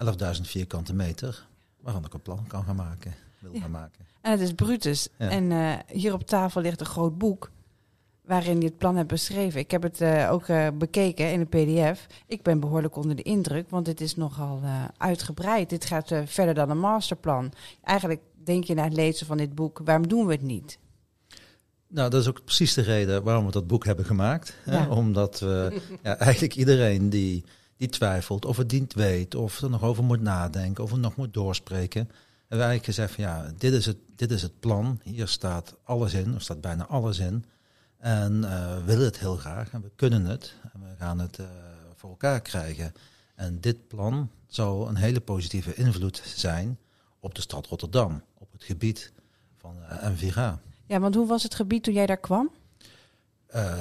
11.000 vierkante meter, waarvan ik een plan kan gaan maken, wil Ja. gaan maken. En het is Brutus. Ja. En eh, hier op tafel ligt een groot boek waarin je het plan hebt beschreven. Ik heb het eh, ook eh, bekeken in een pdf. Ik ben behoorlijk onder de indruk, want dit is nogal eh, uitgebreid. Dit gaat verder dan een masterplan. Eigenlijk denk je na het lezen van dit boek, waarom doen we het niet? Nou, dat is ook precies de reden waarom we dat boek hebben gemaakt. Hè? Ja. Omdat we ja, eigenlijk iedereen die, die twijfelt of het niet weet, of er nog over moet nadenken, of het nog moet doorspreken. hebben we eigenlijk gezegd van ja, dit is het, dit is het plan. Hier staat alles in, er staat bijna alles in. En eh, we willen het heel graag en we kunnen het. En we gaan het eh, voor elkaar krijgen. En dit plan zou een hele positieve invloed zijn op de stad Rotterdam, op het gebied van eh Envira. Ja, want hoe was het gebied toen jij daar kwam?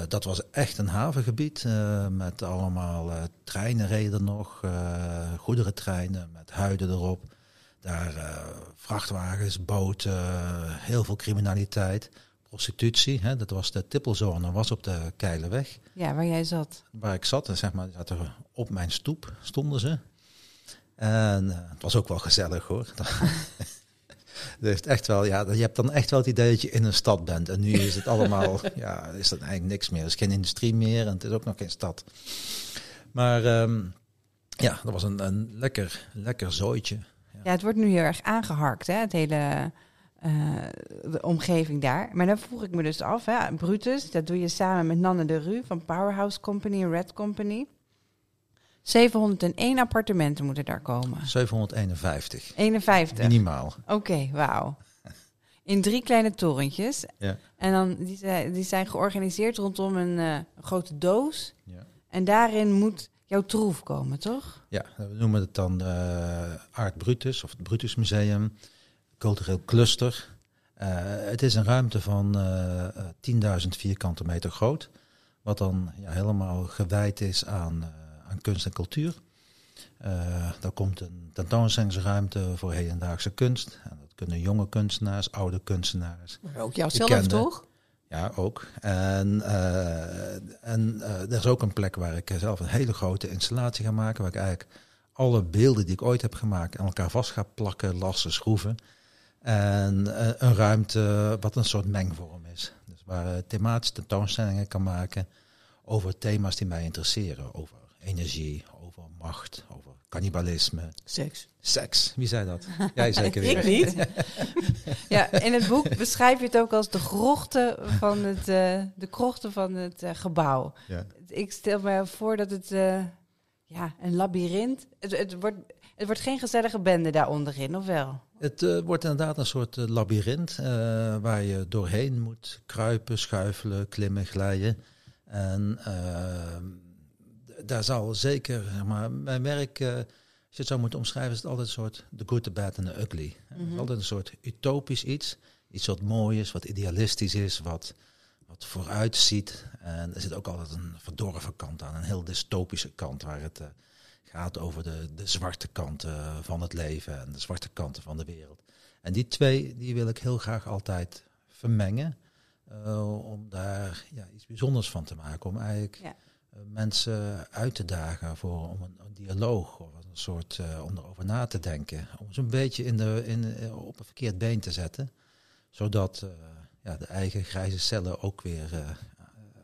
Dat was echt een havengebied met allemaal eh, treinen reden nog, goederentreinen met huiden erop. Daar vrachtwagens, boten, heel veel criminaliteit, prostitutie. Hè, dat was de tippelzone, was op de Keilerweg. Ja, waar jij zat. Waar ik zat, en zeg maar, zaten op mijn stoep stonden ze. En eh, het was ook wel gezellig hoor. Dat heeft echt wel, ja, je hebt dan echt wel het idee dat je in een stad bent. En nu is het allemaal, ja, is dat eigenlijk niks meer. Er is geen industrie meer en het is ook nog geen stad. Maar ehm, ja, dat was een, een lekker, lekker zooitje. Ja, het wordt nu heel erg aangeharkt, hè, het hele eh, de omgeving daar. Maar dan vroeg ik me dus af, hè, Brutus, dat doe je samen met Nanne de Rue van Powerhouse Company en Red Company. 701 appartementen moeten daar komen. 751, 51. minimaal. Oké, wauw. In drie kleine torentjes. Ja. En dan, die, zijn, die zijn georganiseerd rondom een eh, grote doos. Ja. En daarin moet jouw troef komen, toch? Ja, we noemen het dan eh Art Brutus of het Brutus Museum, cultureel cluster. Eh, het is een ruimte van eh, eh, 10.000 vierkante meter groot, wat dan ja, helemaal gewijd is aan, aan kunst en cultuur. Uh, daar komt een tentoonstellingsruimte voor hedendaagse kunst. En dat kunnen jonge kunstenaars, oude kunstenaars. Maar ook jouzelf, toch? Ja, ook. En, uh, en uh, er is ook een plek waar ik zelf een hele grote installatie ga maken. Waar ik eigenlijk alle beelden die ik ooit heb gemaakt aan elkaar vast ga plakken, lassen, schroeven. En uh, een ruimte wat een soort mengvorm is. Dus waar thematische tentoonstellingen kan maken over thema's die mij interesseren. Over energie, over macht, over cannibalisme. Seks. Seks, wie zei dat? Jij zeker weer. ik niet. ja, in het boek beschrijf je het ook als de grochten van het, uh, de krochten van het uh, gebouw. Ja. Ik stel me voor dat het uh, ja, een labyrint... Het, het, wordt, het wordt geen gezellige bende daar onderin, of wel? Het wordt inderdaad een soort labyrint waar je doorheen moet kruipen, schuifelen, klimmen, glijden. En daar zal zeker, maar mijn werk, uh, als je het zou moeten omschrijven, is het altijd een soort the good, the bad en the ugly. Mm -hmm. Het is altijd een soort utopisch iets. Iets wat mooi is, wat idealistisch is, wat, wat vooruit ziet. En er zit ook altijd een verdorven kant aan, een heel dystopische kant, waar het uh, gaat over de, de zwarte kanten van het leven en de zwarte kanten van de wereld. En die twee, die wil ik heel graag altijd vermengen. Uh, om daar ja, iets bijzonders van te maken. Om eigenlijk ja. uh, mensen uit te dagen voor om een, een dialoog of een soort uh, om erover na te denken. Om ze een beetje in de, in, op een verkeerd been te zetten. Zodat ja, de eigen grijze cellen ook weer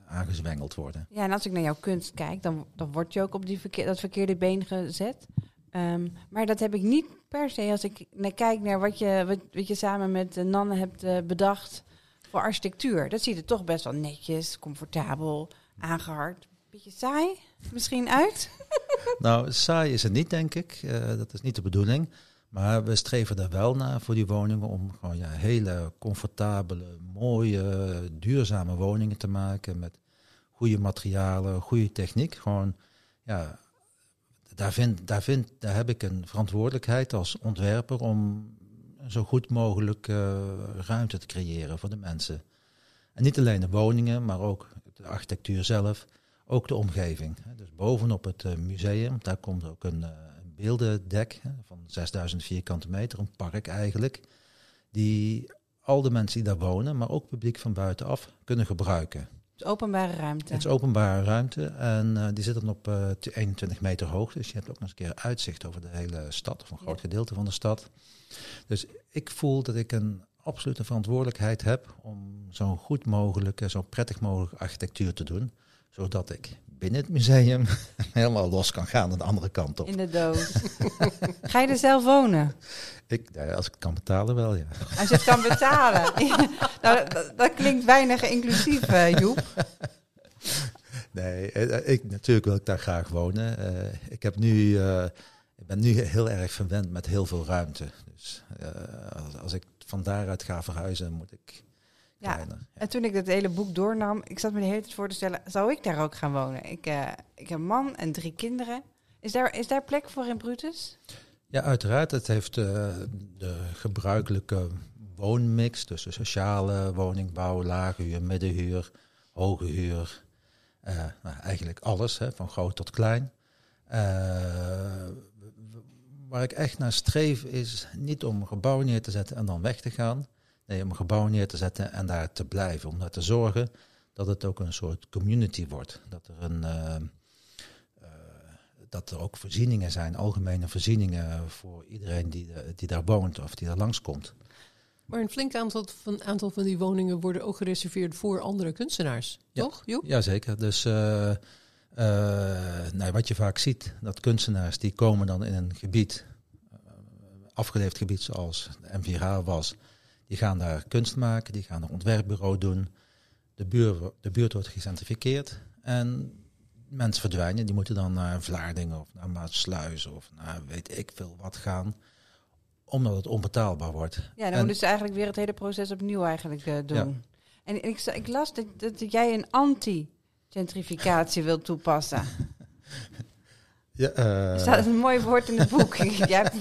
aangezwengeld worden. Ja, en als ik naar jouw kunst kijk, dan, dan word je ook op die verkeer, dat verkeerde been gezet. Um, maar dat heb ik niet per se als ik naar kijk naar wat je, wat, wat je samen met Nanne hebt bedacht voor architectuur. Dat ziet er toch best wel netjes, comfortabel, aangehard. Beetje saai misschien uit? nou, saai is het niet, denk ik. Uh, dat is niet de bedoeling. Maar we streven er wel naar voor die woningen om gewoon ja, hele comfortabele, mooie, duurzame woningen te maken met goede materialen, goede techniek. Gewoon, ja, daar, vind, daar, vind, daar heb ik een verantwoordelijkheid als ontwerper om zo goed mogelijk uh, ruimte te creëren voor de mensen. En niet alleen de woningen, maar ook de architectuur zelf, ook de omgeving. Dus bovenop het uh, museum, daar komt ook een, een beeldendek van 6000 vierkante meter, een park eigenlijk, die al de mensen die daar wonen, maar ook publiek van buitenaf, kunnen gebruiken. Het is openbare ruimte. Het is openbare ruimte en uh, die zit dan op uh, 21 meter hoog. Dus je hebt ook nog eens een keer uitzicht over de hele stad, of een groot ja. gedeelte van de stad. Dus ik voel dat ik een absolute verantwoordelijkheid heb om zo goed mogelijke, zo prettig mogelijke architectuur te doen. Zodat ik binnen het museum helemaal los kan gaan aan de andere kant op. In de doos. Ga je er zelf wonen? Ik, ja, als ik het kan betalen wel, ja. Als je het kan betalen. nou, dat, dat, klinkt weinig inclusief, uh, Joep. Nee, ik, natuurlijk wil ik daar graag wonen. Uh, ik, heb nu, uh, ik ben nu heel erg verwend met heel veel ruimte. Dus als, als ik van daaruit ga verhuizen, moet ik ja. Kleiner. En toen ik dat hele boek doornam, ik zat me de hele tijd voor te stellen, zou ik daar ook gaan wonen? Ik, uh, ik heb een man en drie kinderen. Is daar, is daar plek voor in Brutus? Ja, uiteraard. Het heeft uh, de gebruikelijke woonmix tussen sociale woningbouw, lage huur, middenhuur, hoge huur. Uh, nou, eigenlijk alles, hè, van groot tot klein. waar ik echt naar streef is niet om een gebouw neer te zetten en dan weg te gaan. Nee, om een gebouw neer te zetten en daar te blijven. Om daar te zorgen dat het ook een soort community wordt. Dat er, een, uh, uh, dat er ook voorzieningen zijn, algemene voorzieningen voor iedereen die, die daar woont of die daar langskomt. Maar een flink aantal van, aantal van die woningen worden ook gereserveerd voor andere kunstenaars, ja. toch? Joep? Jazeker. Dus uh, nou, wat je vaak ziet, dat kunstenaars die komen dan in een gebied, afgeleefd gebied zoals de M4H was die gaan daar kunst maken, die gaan een ontwerpbureau doen. De, buurt, de buurt wordt gecentrificeerd en mensen verdwijnen. Die moeten dan naar Vlaardingen of naar Maatsluis of naar weet ik veel wat gaan. Omdat het onbetaalbaar wordt. Ja, dan en, moeten ze eigenlijk weer het hele proces opnieuw eigenlijk uh, doen. Ja. En ik, ik las dat, dat jij een anti-gentrificatie wilt toepassen. Ja, uh... Er staat een mooi woord in het boek. Jij,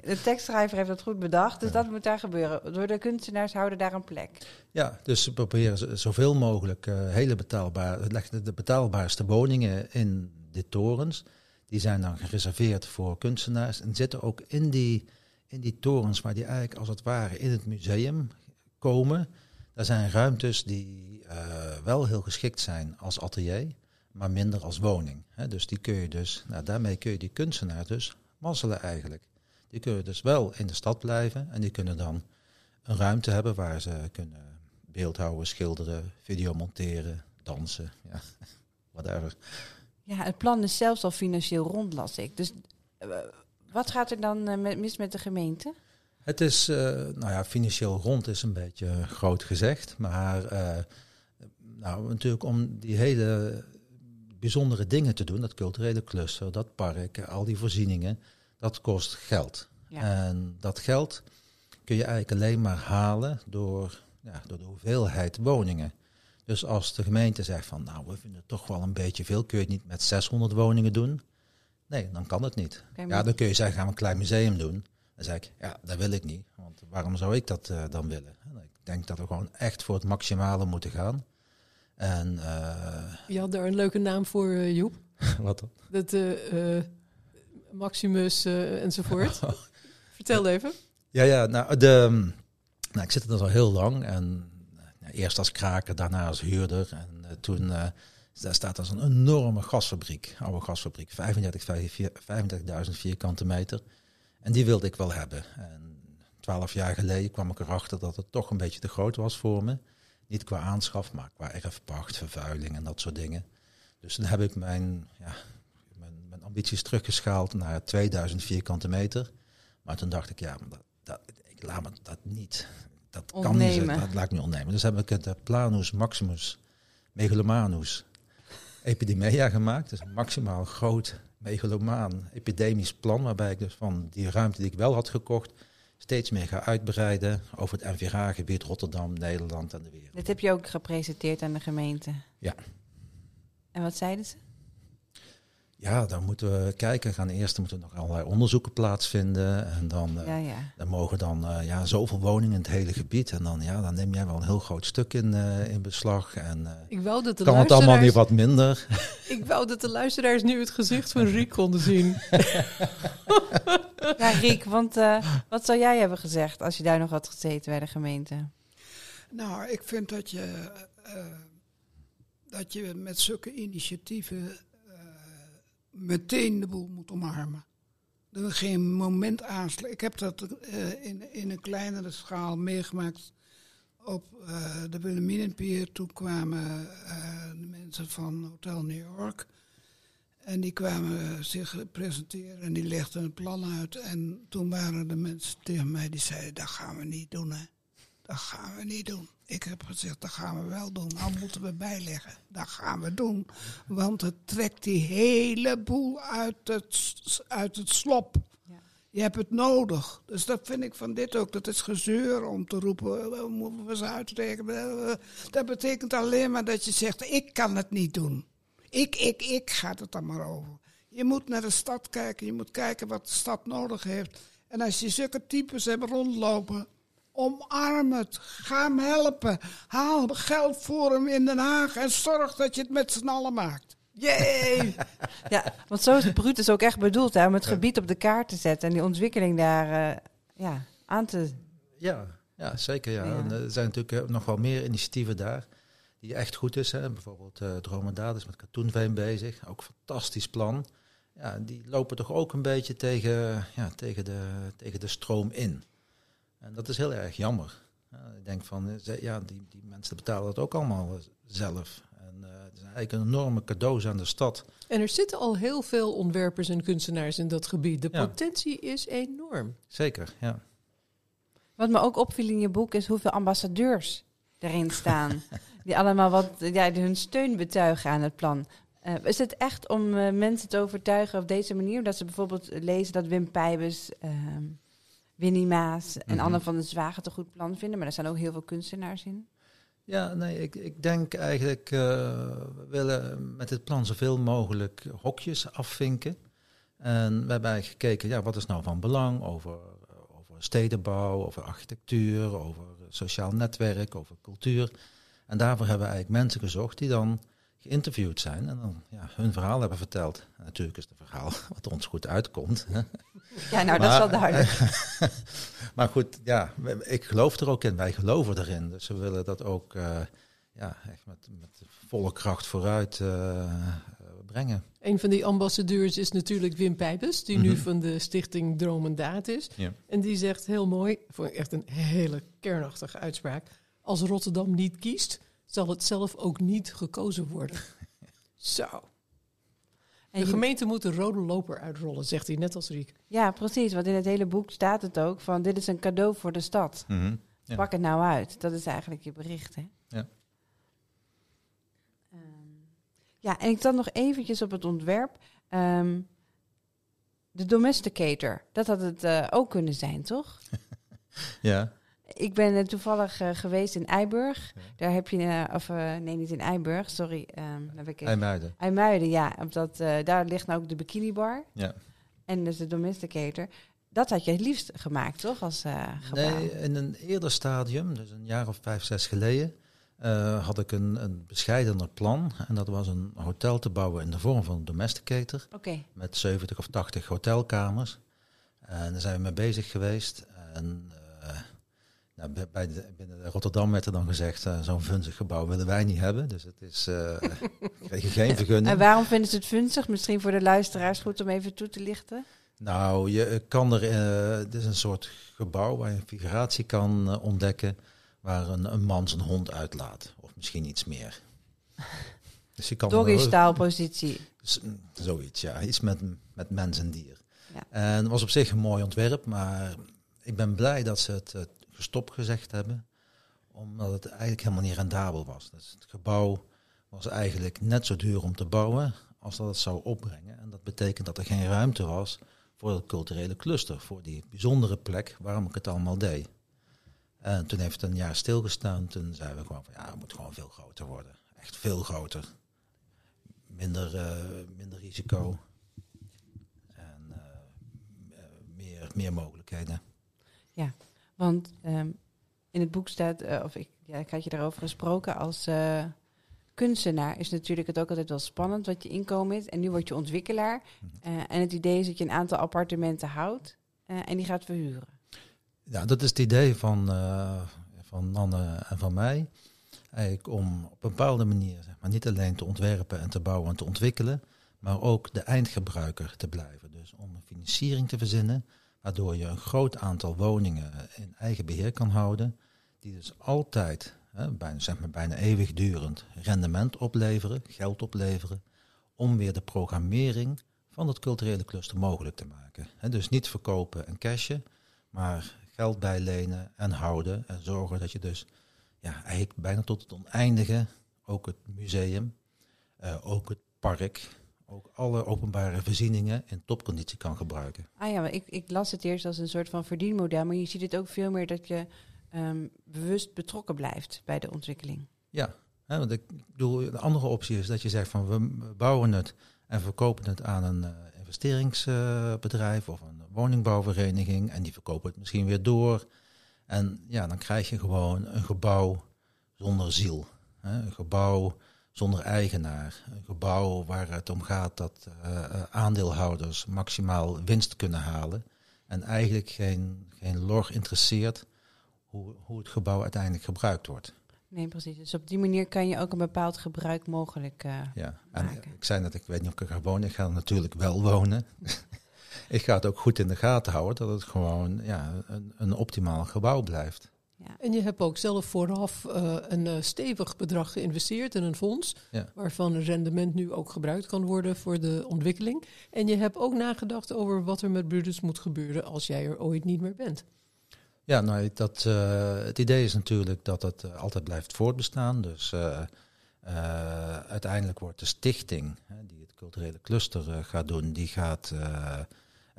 de tekstschrijver heeft dat goed bedacht, dus ja. dat moet daar gebeuren. Door de kunstenaars houden daar een plek. Ja, dus ze proberen zoveel mogelijk uh, hele betaalbare, de betaalbaarste woningen in de torens, Die zijn dan gereserveerd voor kunstenaars en zitten ook in die, in die torens waar die eigenlijk als het ware in het museum komen. Daar zijn ruimtes die eh, wel heel geschikt zijn als atelier, maar minder als woning. Dus die kun je dus, nou, daarmee kun je die kunstenaar dus mazzelen eigenlijk. Die kunnen dus wel in de stad blijven en die kunnen dan een ruimte hebben waar ze kunnen beeldhouden, schilderen, video monteren, dansen, ja, whatever. Ja, het plan is zelfs al financieel rond, las ik. Dus eh, wat gaat er dan eh, met, mis met de gemeente? Het is, eh, nou ja, financieel rond is een beetje groot gezegd, maar nou, natuurlijk om die hele bijzondere dingen te doen, dat culturele cluster, dat park, al die voorzieningen, dat kost geld. Ja. En dat geld kun je eigenlijk alleen maar halen door, ja, door de hoeveelheid woningen. Dus als de gemeente zegt van, nou, we vinden het toch wel een beetje veel, kun je het niet met 600 woningen doen? Nee, dan kan het niet. Ja, dan kun je zeggen, gaan we een klein museum doen. Dan zeg ik, ja, dat wil ik niet. Want waarom zou ik dat eh, dan willen? En Ik denk dat we gewoon echt voor het maximale moeten gaan. En eh, Je had daar een leuke naam voor, eh, Joep. wat dan? Dat Maximus eh, enzovoort. Vertel even. Ja, ja, nou, de, nou, ik zit er dus al heel lang. En eh, eerst als kraker, daarna als huurder. En eh, toen, eh, daar staat dus een enorme gasfabriek, oude gasfabriek, 35 35.000 vierkante meter. En die wilde ik wel hebben. En twaalf jaar geleden kwam ik erachter dat het toch een beetje te groot was voor me. Niet qua aanschaf, maar qua erfpacht, vervuiling en dat soort dingen. Dus toen heb ik mijn, ja, mijn, ambities teruggeschaald naar 2000 vierkante meter. Maar toen dacht ik, ja, maar dat, dat, ik laat me dat niet. Dat kan niet. Dat laat ik niet ontnemen. Dus heb ik het eh, Planus Maximus Megalomanus Epidemia gemaakt. Dus een maximaal groot megalomaan epidemisch plan. Waarbij ik dus van die ruimte die ik wel had gekocht. steeds meer ga uitbreiden over het NVRA-gebied Rotterdam, Nederland en de wereld. Dit heb je ook gepresenteerd aan de gemeente. Ja. En wat zeiden ze? Ja, dan moeten we kijken. Gaan eerst moeten nog allerlei onderzoeken plaatsvinden. En dan, eh, Ja, ja. dan mogen dan eh, ja, zoveel woningen in het hele gebied. En dan, ja, dan neem jij wel een heel groot stuk in, eh, in beslag. En eh, Ik wou dat de kan het allemaal weer wat minder. Ik wou dat de luisteraars nu het gezicht van Riek konden zien. Ja, Riek, want eh, wat zou jij hebben gezegd als je daar nog had gezeten bij de gemeente? Nou, ik vind dat je, eh, dat je met zulke initiatieven meteen de boel moet omarmen. Dat er geen moment aansluit. Ik heb dat eh, in, in een kleinere schaal meegemaakt op eh, de Wilhelminenpier. Toen kwamen eh, de mensen van Hotel New York. En die kwamen zich presenteren en die legden een plan uit. En toen waren de mensen tegen mij die zeiden, dat gaan we niet doen hè. Dat gaan we niet doen. Ik heb gezegd, dat gaan we wel doen. Nou moeten we bijleggen. Dat gaan we doen. Want het trekt die hele boel uit het, uit het slop. Ja. Je hebt het nodig. Dus dat vind ik van dit ook. Dat is gezeur om te roepen, "Eh, moeten we ze uitrekenen. Eh, Dat betekent alleen maar dat je zegt, ik kan het niet doen. Ik, ik, ik gaat het dan maar over. Je moet naar de stad kijken. Je moet kijken wat de stad nodig heeft. En als je zulke types hebt rondlopen, omarm het. Ga hem helpen. Haal geld voor hem in Den Haag en zorg dat je het met z'n allen maakt. Yay! ja, want zo is het Brutus ook echt bedoeld, hè, om het gebied op de kaart te zetten en die ontwikkeling daar eh, ja, aan te... Ja, ja zeker. Ja. Ja. En, eh, er zijn natuurlijk eh, nog wel meer initiatieven daar die echt goed is. Hè. Bijvoorbeeld uh, Dromedaad is met katoenveen bezig. Ook een fantastisch plan. Ja, die lopen toch ook een beetje tegen, ja, tegen, de, tegen de stroom in. En dat is heel erg jammer. Ja, ik denk van, eh, ja, die, die mensen betalen dat ook allemaal eh, zelf. En eh, het is eigenlijk een enorme cadeaus aan de stad. En er zitten al heel veel ontwerpers en kunstenaars in dat gebied. De Ja. potentie is enorm. Zeker, ja. Wat me ook opviel in je boek is hoeveel ambassadeurs erin staan. die allemaal wat, ja, hun steun betuigen aan het plan. Eh, is het echt om eh, mensen te overtuigen op deze manier? Dat ze bijvoorbeeld lezen dat Wim Pijbus, ehm, Winnie Maas en Mhm. Anne van der Zwagen het een goed plan vinden. Maar er staan ook heel veel kunstenaars in. Ja, nee, ik, ik denk eigenlijk, eh, we willen met dit plan zoveel mogelijk hokjes afvinken. En we hebben eigenlijk gekeken, ja, wat is nou van belang over, over stedenbouw, over architectuur, over sociaal netwerk, over cultuur. En daarvoor hebben we eigenlijk mensen gezocht die dan geïnterviewd zijn en dan ja, hun verhaal hebben verteld. En natuurlijk is het een verhaal wat ons goed uitkomt. hè. Ja, nou, dat is wel duidelijk. maar goed, ja, ik geloof er ook in. Wij geloven erin. Dus we willen dat ook eh, ja, echt met, met volle kracht vooruit eh, brengen. Een van die ambassadeurs is natuurlijk Wim Pijpes, die nu Mhm. van de stichting Droom en Daad is. Ja. En die zegt heel mooi, ik echt een hele kernachtige uitspraak. Als Rotterdam niet kiest, zal het zelf ook niet gekozen worden. Zo. En De gemeente moet de rode loper uitrollen, zegt hij, net als Riek. Ja, precies. Want in het hele boek staat het ook van dit is een cadeau voor de stad. Mhm. Ja. Pak het nou uit. Dat is eigenlijk je bericht, hè? Ja. Ehm, ja, en ik dan nog eventjes op het ontwerp. Ehm, de domesticator, dat had het eh, ook kunnen zijn, toch? Ja, Ik ben eh, toevallig eh, geweest in Eiburg. Ja. Daar heb je, eh, of nee, niet in Eiburg, sorry. ehm heb ik IJmuiden. IJmuiden, ja. Op dat, eh, daar ligt nou ook de bikinibar. Ja. En dus de domesticator. Dat had je het liefst gemaakt, toch? Als. Nee, in een eerder stadium, dus een jaar of vijf, zes geleden, had ik een, een bescheidener plan. En dat was een hotel te bouwen in de vorm van een domesticator. Oké. Met 70 of 80 hotelkamers. En daar zijn we mee bezig geweest. En nou, bij- de, binnen Rotterdam werd er dan gezegd, eh, zo'n vunzig gebouw willen wij niet hebben. Dus het is, eh kregen geen vergunning. En waarom vinden ze het funzig? Misschien voor de luisteraars goed om even toe te lichten. Nou, je kan er. eh, het is een soort gebouw waar je een figuratie kan eh, ontdekken. waar een, een man zijn hond uitlaat. Of misschien iets meer. Dus je kan. er- Doggy-style positie. z- Zoiets, ja. Iets met, met mens en dier. Ja. En het was op zich een mooi ontwerp, maar ik ben blij dat ze het gestopt gezegd hebben. Omdat het eigenlijk helemaal niet rendabel was. Dus het gebouw was eigenlijk net zo duur om te bouwen als dat het zou opbrengen. En dat betekent dat er geen ruimte was voor het culturele cluster, voor die bijzondere plek waarom ik het allemaal deed. En toen heeft het een jaar stilgestaan. Toen zeiden we gewoon van ja, het moet gewoon veel groter worden. Echt veel groter. Minder, eh, minder risico. En eh, eh, meer, meer mogelijkheden. Want ehm, in het boek staat, eh, of ik, ja, ik had je daarover gesproken, als eh, kunstenaar is natuurlijk het ook altijd wel spannend wat je inkomen is. En nu word je ontwikkelaar. Mhm. Eh, en het idee is dat je een aantal appartementen houdt en die gaat verhuren. Ja, dat is het idee van, van Nanne en van mij. Eigenlijk om op een bepaalde manier zeg maar, niet alleen te ontwerpen en te bouwen en te ontwikkelen, maar ook de eindgebruiker te blijven. Dus om een financiering te verzinnen, waardoor je een groot aantal woningen in eigen beheer kan houden, die dus altijd, hè, bijna, zeg maar, bijna eeuwigdurend rendement opleveren, geld opleveren, om weer de programmering van het culturele cluster mogelijk te maken. Dus niet verkopen en cashen, maar geld bijlenen en houden en zorgen dat je dus ja, eigenlijk bijna tot het oneindige, ook het museum, eh, ook het park, ook alle openbare voorzieningen in topconditie kan gebruiken. Ah ja, maar ik, ik las het eerst als een soort van verdienmodel, maar je ziet het ook veel meer dat je ehm, bewust betrokken blijft bij de ontwikkeling. Ja, hè, want ik bedoel, de andere optie is dat je zegt van we bouwen het en verkopen het aan een eh, investeringsbedrijf of een woningbouwvereniging en die verkopen het misschien weer door. En ja, dan krijg je gewoon een gebouw zonder ziel. Hè? Een gebouw zonder eigenaar. Een gebouw waar het om gaat dat eh, eh, aandeelhouders maximaal winst kunnen halen. En eigenlijk geen, geen lor interesseert hoe, hoe het gebouw uiteindelijk gebruikt wordt. Nee, precies. Dus op die manier kan je ook een bepaald gebruik mogelijk. eh, Ja, en maken. ik zei net, ik weet niet of ik ga wonen. Ik ga er natuurlijk wel wonen. ik ga het ook goed in de gaten houden dat het gewoon ja, een, een optimaal gebouw blijft. Ja. En je hebt ook zelf vooraf eh, een eh, stevig bedrag geïnvesteerd in een fonds, Ja. waarvan het rendement nu ook gebruikt kan worden voor de ontwikkeling. En je hebt ook nagedacht over wat er met Brutus moet gebeuren als jij er ooit niet meer bent. Ja, nou, dat, eh, het idee is natuurlijk dat het altijd blijft voortbestaan. Dus eh, eh, uiteindelijk wordt de stichting hè, die het culturele cluster gaat doen, die, gaat,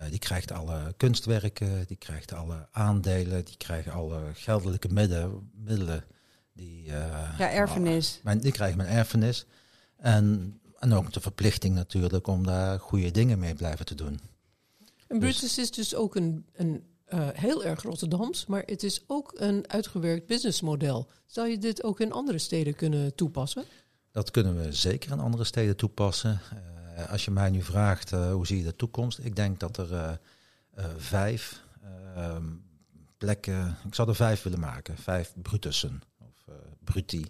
die krijgt alle kunstwerken, die krijgt alle aandelen, die krijgen alle geldelijke midden, middelen. Die, eh, ja, erfenis. Mijn, die krijgen mijn erfenis. En, en ook de verplichting natuurlijk om daar goede dingen mee blijven te doen. En Brutus is dus ook een, een eh, heel erg Rotterdams, maar het is ook een uitgewerkt businessmodel. Zou je dit ook in andere steden kunnen toepassen? Dat kunnen we zeker in andere steden toepassen. Uh, als je mij nu vraagt uh, hoe zie je de toekomst, ik denk dat er uh, vijf ehm, plekken, ik zou er vijf willen maken, vijf Brutussen of Bruti.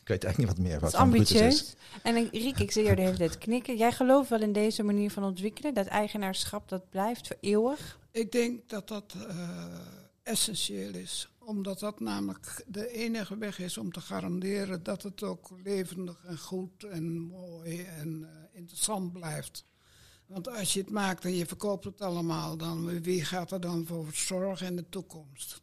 Ik weet eigenlijk niet wat meer wat is ambitieus. Is. En ik, Riek, ik zie je de hele tijd knikken. Jij gelooft wel in deze manier van ontwikkelen, dat eigenaarschap dat blijft voor eeuwig? Ik denk dat dat essentieel is omdat dat namelijk de enige weg is om te garanderen dat het ook levendig en goed en mooi en uh, interessant blijft. Want als je het maakt en je verkoopt het allemaal, dan wie gaat er dan voor zorgen in de toekomst?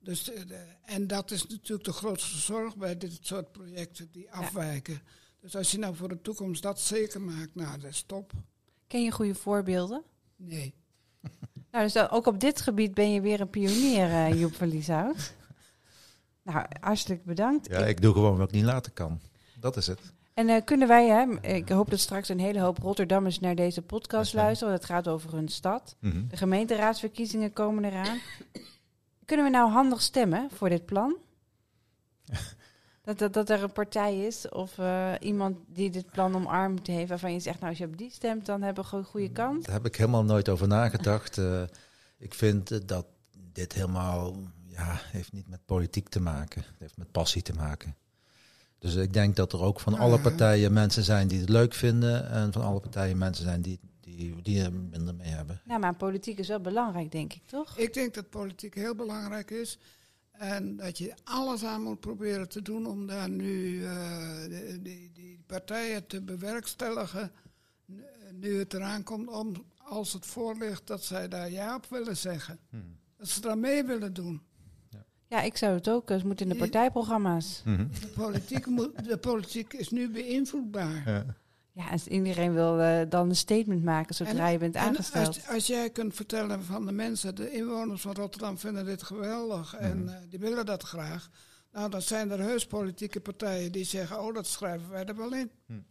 Dus, uh, en dat is natuurlijk de grootste zorg bij dit soort projecten die afwijken. Dus als je nou voor de toekomst dat zeker maakt, nou, dat is top. Ken je goede voorbeelden? Nee. Nou, dus ook op dit gebied ben je weer een pionier, uh, Joep van Lieshout. Nou, hartelijk bedankt. Ja, ik, doe gewoon wat ik niet laten kan. Dat is het. En uh, kunnen wij, hè, ik hoop dat straks een hele hoop Rotterdammers naar deze podcast luisteren, want het gaat over hun stad. Mhm. De gemeenteraadsverkiezingen komen eraan. kunnen we nou handig stemmen voor dit plan? Dat, dat, dat er een partij is of uh, iemand die dit plan omarmd heeft, waarvan je zegt, nou als je op die stemt, dan hebben we een goede kans. Daar heb ik helemaal nooit over nagedacht. uh, ik vind dat dit helemaal, ja, heeft niet met politiek te maken. Het heeft met passie te maken. Dus ik denk dat er ook van alle partijen mensen zijn die het leuk vinden en van alle partijen mensen zijn die, die, die er minder mee hebben. Ja, maar politiek is wel belangrijk, denk ik, toch? Ik denk dat politiek heel belangrijk is. En dat je alles aan moet proberen te doen om daar nu uh, die, die, die, partijen te bewerkstelligen. Nu het eraan komt, om, als het voorligt, dat zij daar ja op willen zeggen. Hmm. Dat ze daar mee willen doen. Ja, ja ik zou het ook. Het moet in de partijprogramma's. Hmm. De, politiek moet, de politiek is nu beïnvloedbaar. Ja. Ja, als iedereen wil uh, dan een statement maken zodra en, je bent aangesteld. Als, als, jij kunt vertellen van de mensen, de inwoners van Rotterdam vinden dit geweldig Mm. en uh, die willen dat graag. Nou, dan zijn er heus politieke partijen die zeggen, oh, dat schrijven wij er wel in. Mm.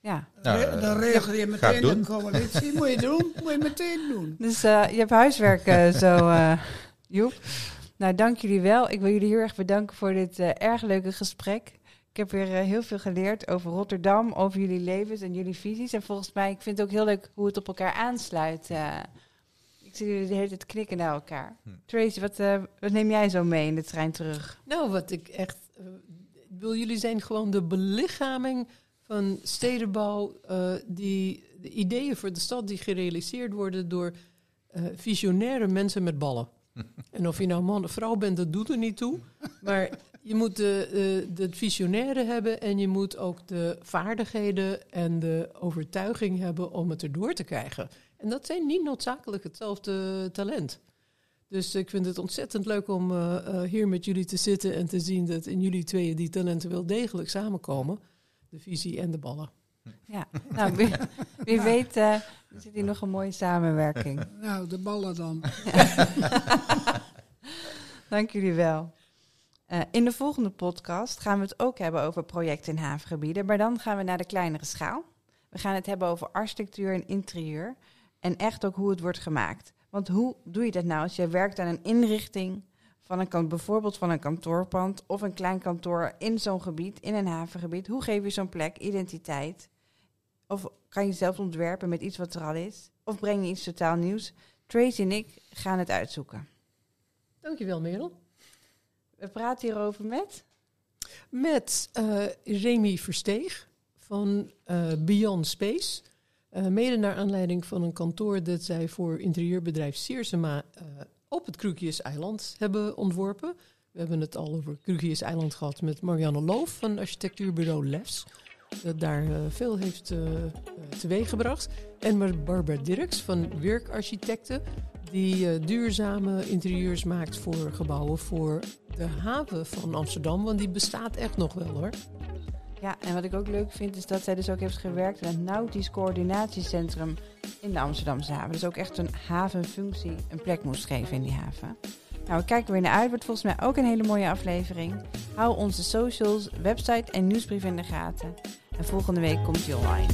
Ja. Dan, Nou, dan uh, regel je meteen een coalitie. moet je doen, moet je meteen doen. Dus uh, je hebt huiswerk uh, zo, Joep. Nou, dank jullie wel. Ik wil jullie heel erg bedanken voor dit erg leuke gesprek. Ik heb weer uh, heel veel geleerd over Rotterdam, over jullie levens en jullie visies. En volgens mij, ik vind het ook heel leuk hoe het op elkaar aansluit. Uh, ik zie jullie de hele tijd knikken naar elkaar. Hm. Tracy, wat, uh, wat, neem jij zo mee in de trein terug? Nou, wat ik echt wil, jullie zijn gewoon de belichaming van stedenbouw, die de ideeën voor de stad die gerealiseerd worden door visionaire mensen met ballen. en of je nou man of vrouw bent, dat doet er niet toe. Maar je moet de, de, de visionaire hebben en je moet ook de vaardigheden en de overtuiging hebben om het erdoor te krijgen. En dat zijn niet noodzakelijk hetzelfde talent. Dus ik vind het ontzettend leuk om uh, uh, hier met jullie te zitten en te zien dat in jullie tweeën die talenten wel degelijk samenkomen. De visie en de ballen. Ja, nou, wie, wie weet uh, zit hier nog een mooie samenwerking. Nou, de ballen dan. Dank jullie wel. Uh, in de volgende podcast gaan we het ook hebben over projecten in havengebieden, maar dan gaan we naar de kleinere schaal. We gaan het hebben over architectuur en interieur en echt ook hoe het wordt gemaakt. Want hoe doe je dat nou als je werkt aan een inrichting van een bijvoorbeeld van een kantoorpand of een klein kantoor in zo'n gebied, in een havengebied? Hoe geef je zo'n plek identiteit? Of kan je zelf ontwerpen met iets wat er al is? Of breng je iets totaal nieuws? Tracy en ik gaan het uitzoeken. Dankjewel, Merel. We praten hierover met? Met uh, Remy Versteeg van uh, Beyond Space. Uh, mede naar aanleiding van een kantoor dat zij voor interieurbedrijf Siersema op het Krukius-eiland hebben ontworpen. We hebben het al over Krukius-eiland gehad met Marianne Loof van architectuurbureau Lefs. Dat daar veel heeft teweeggebracht. En met Barbara Dirks van Werkarchitecten die uh, duurzame interieurs maakt voor gebouwen voor de haven van Amsterdam. Want die bestaat echt nog wel hoor. Ja, en wat ik ook leuk vind is dat zij dus ook heeft gewerkt in het Nautisch Coördinatiecentrum in de Amsterdamse haven. Dus ook echt een havenfunctie een plek moest geven in die haven. Nou, we kijken weer naar uit. Wordt volgens mij ook een hele mooie aflevering. Hou onze socials, website en nieuwsbrief in de gaten. En volgende week komt die online.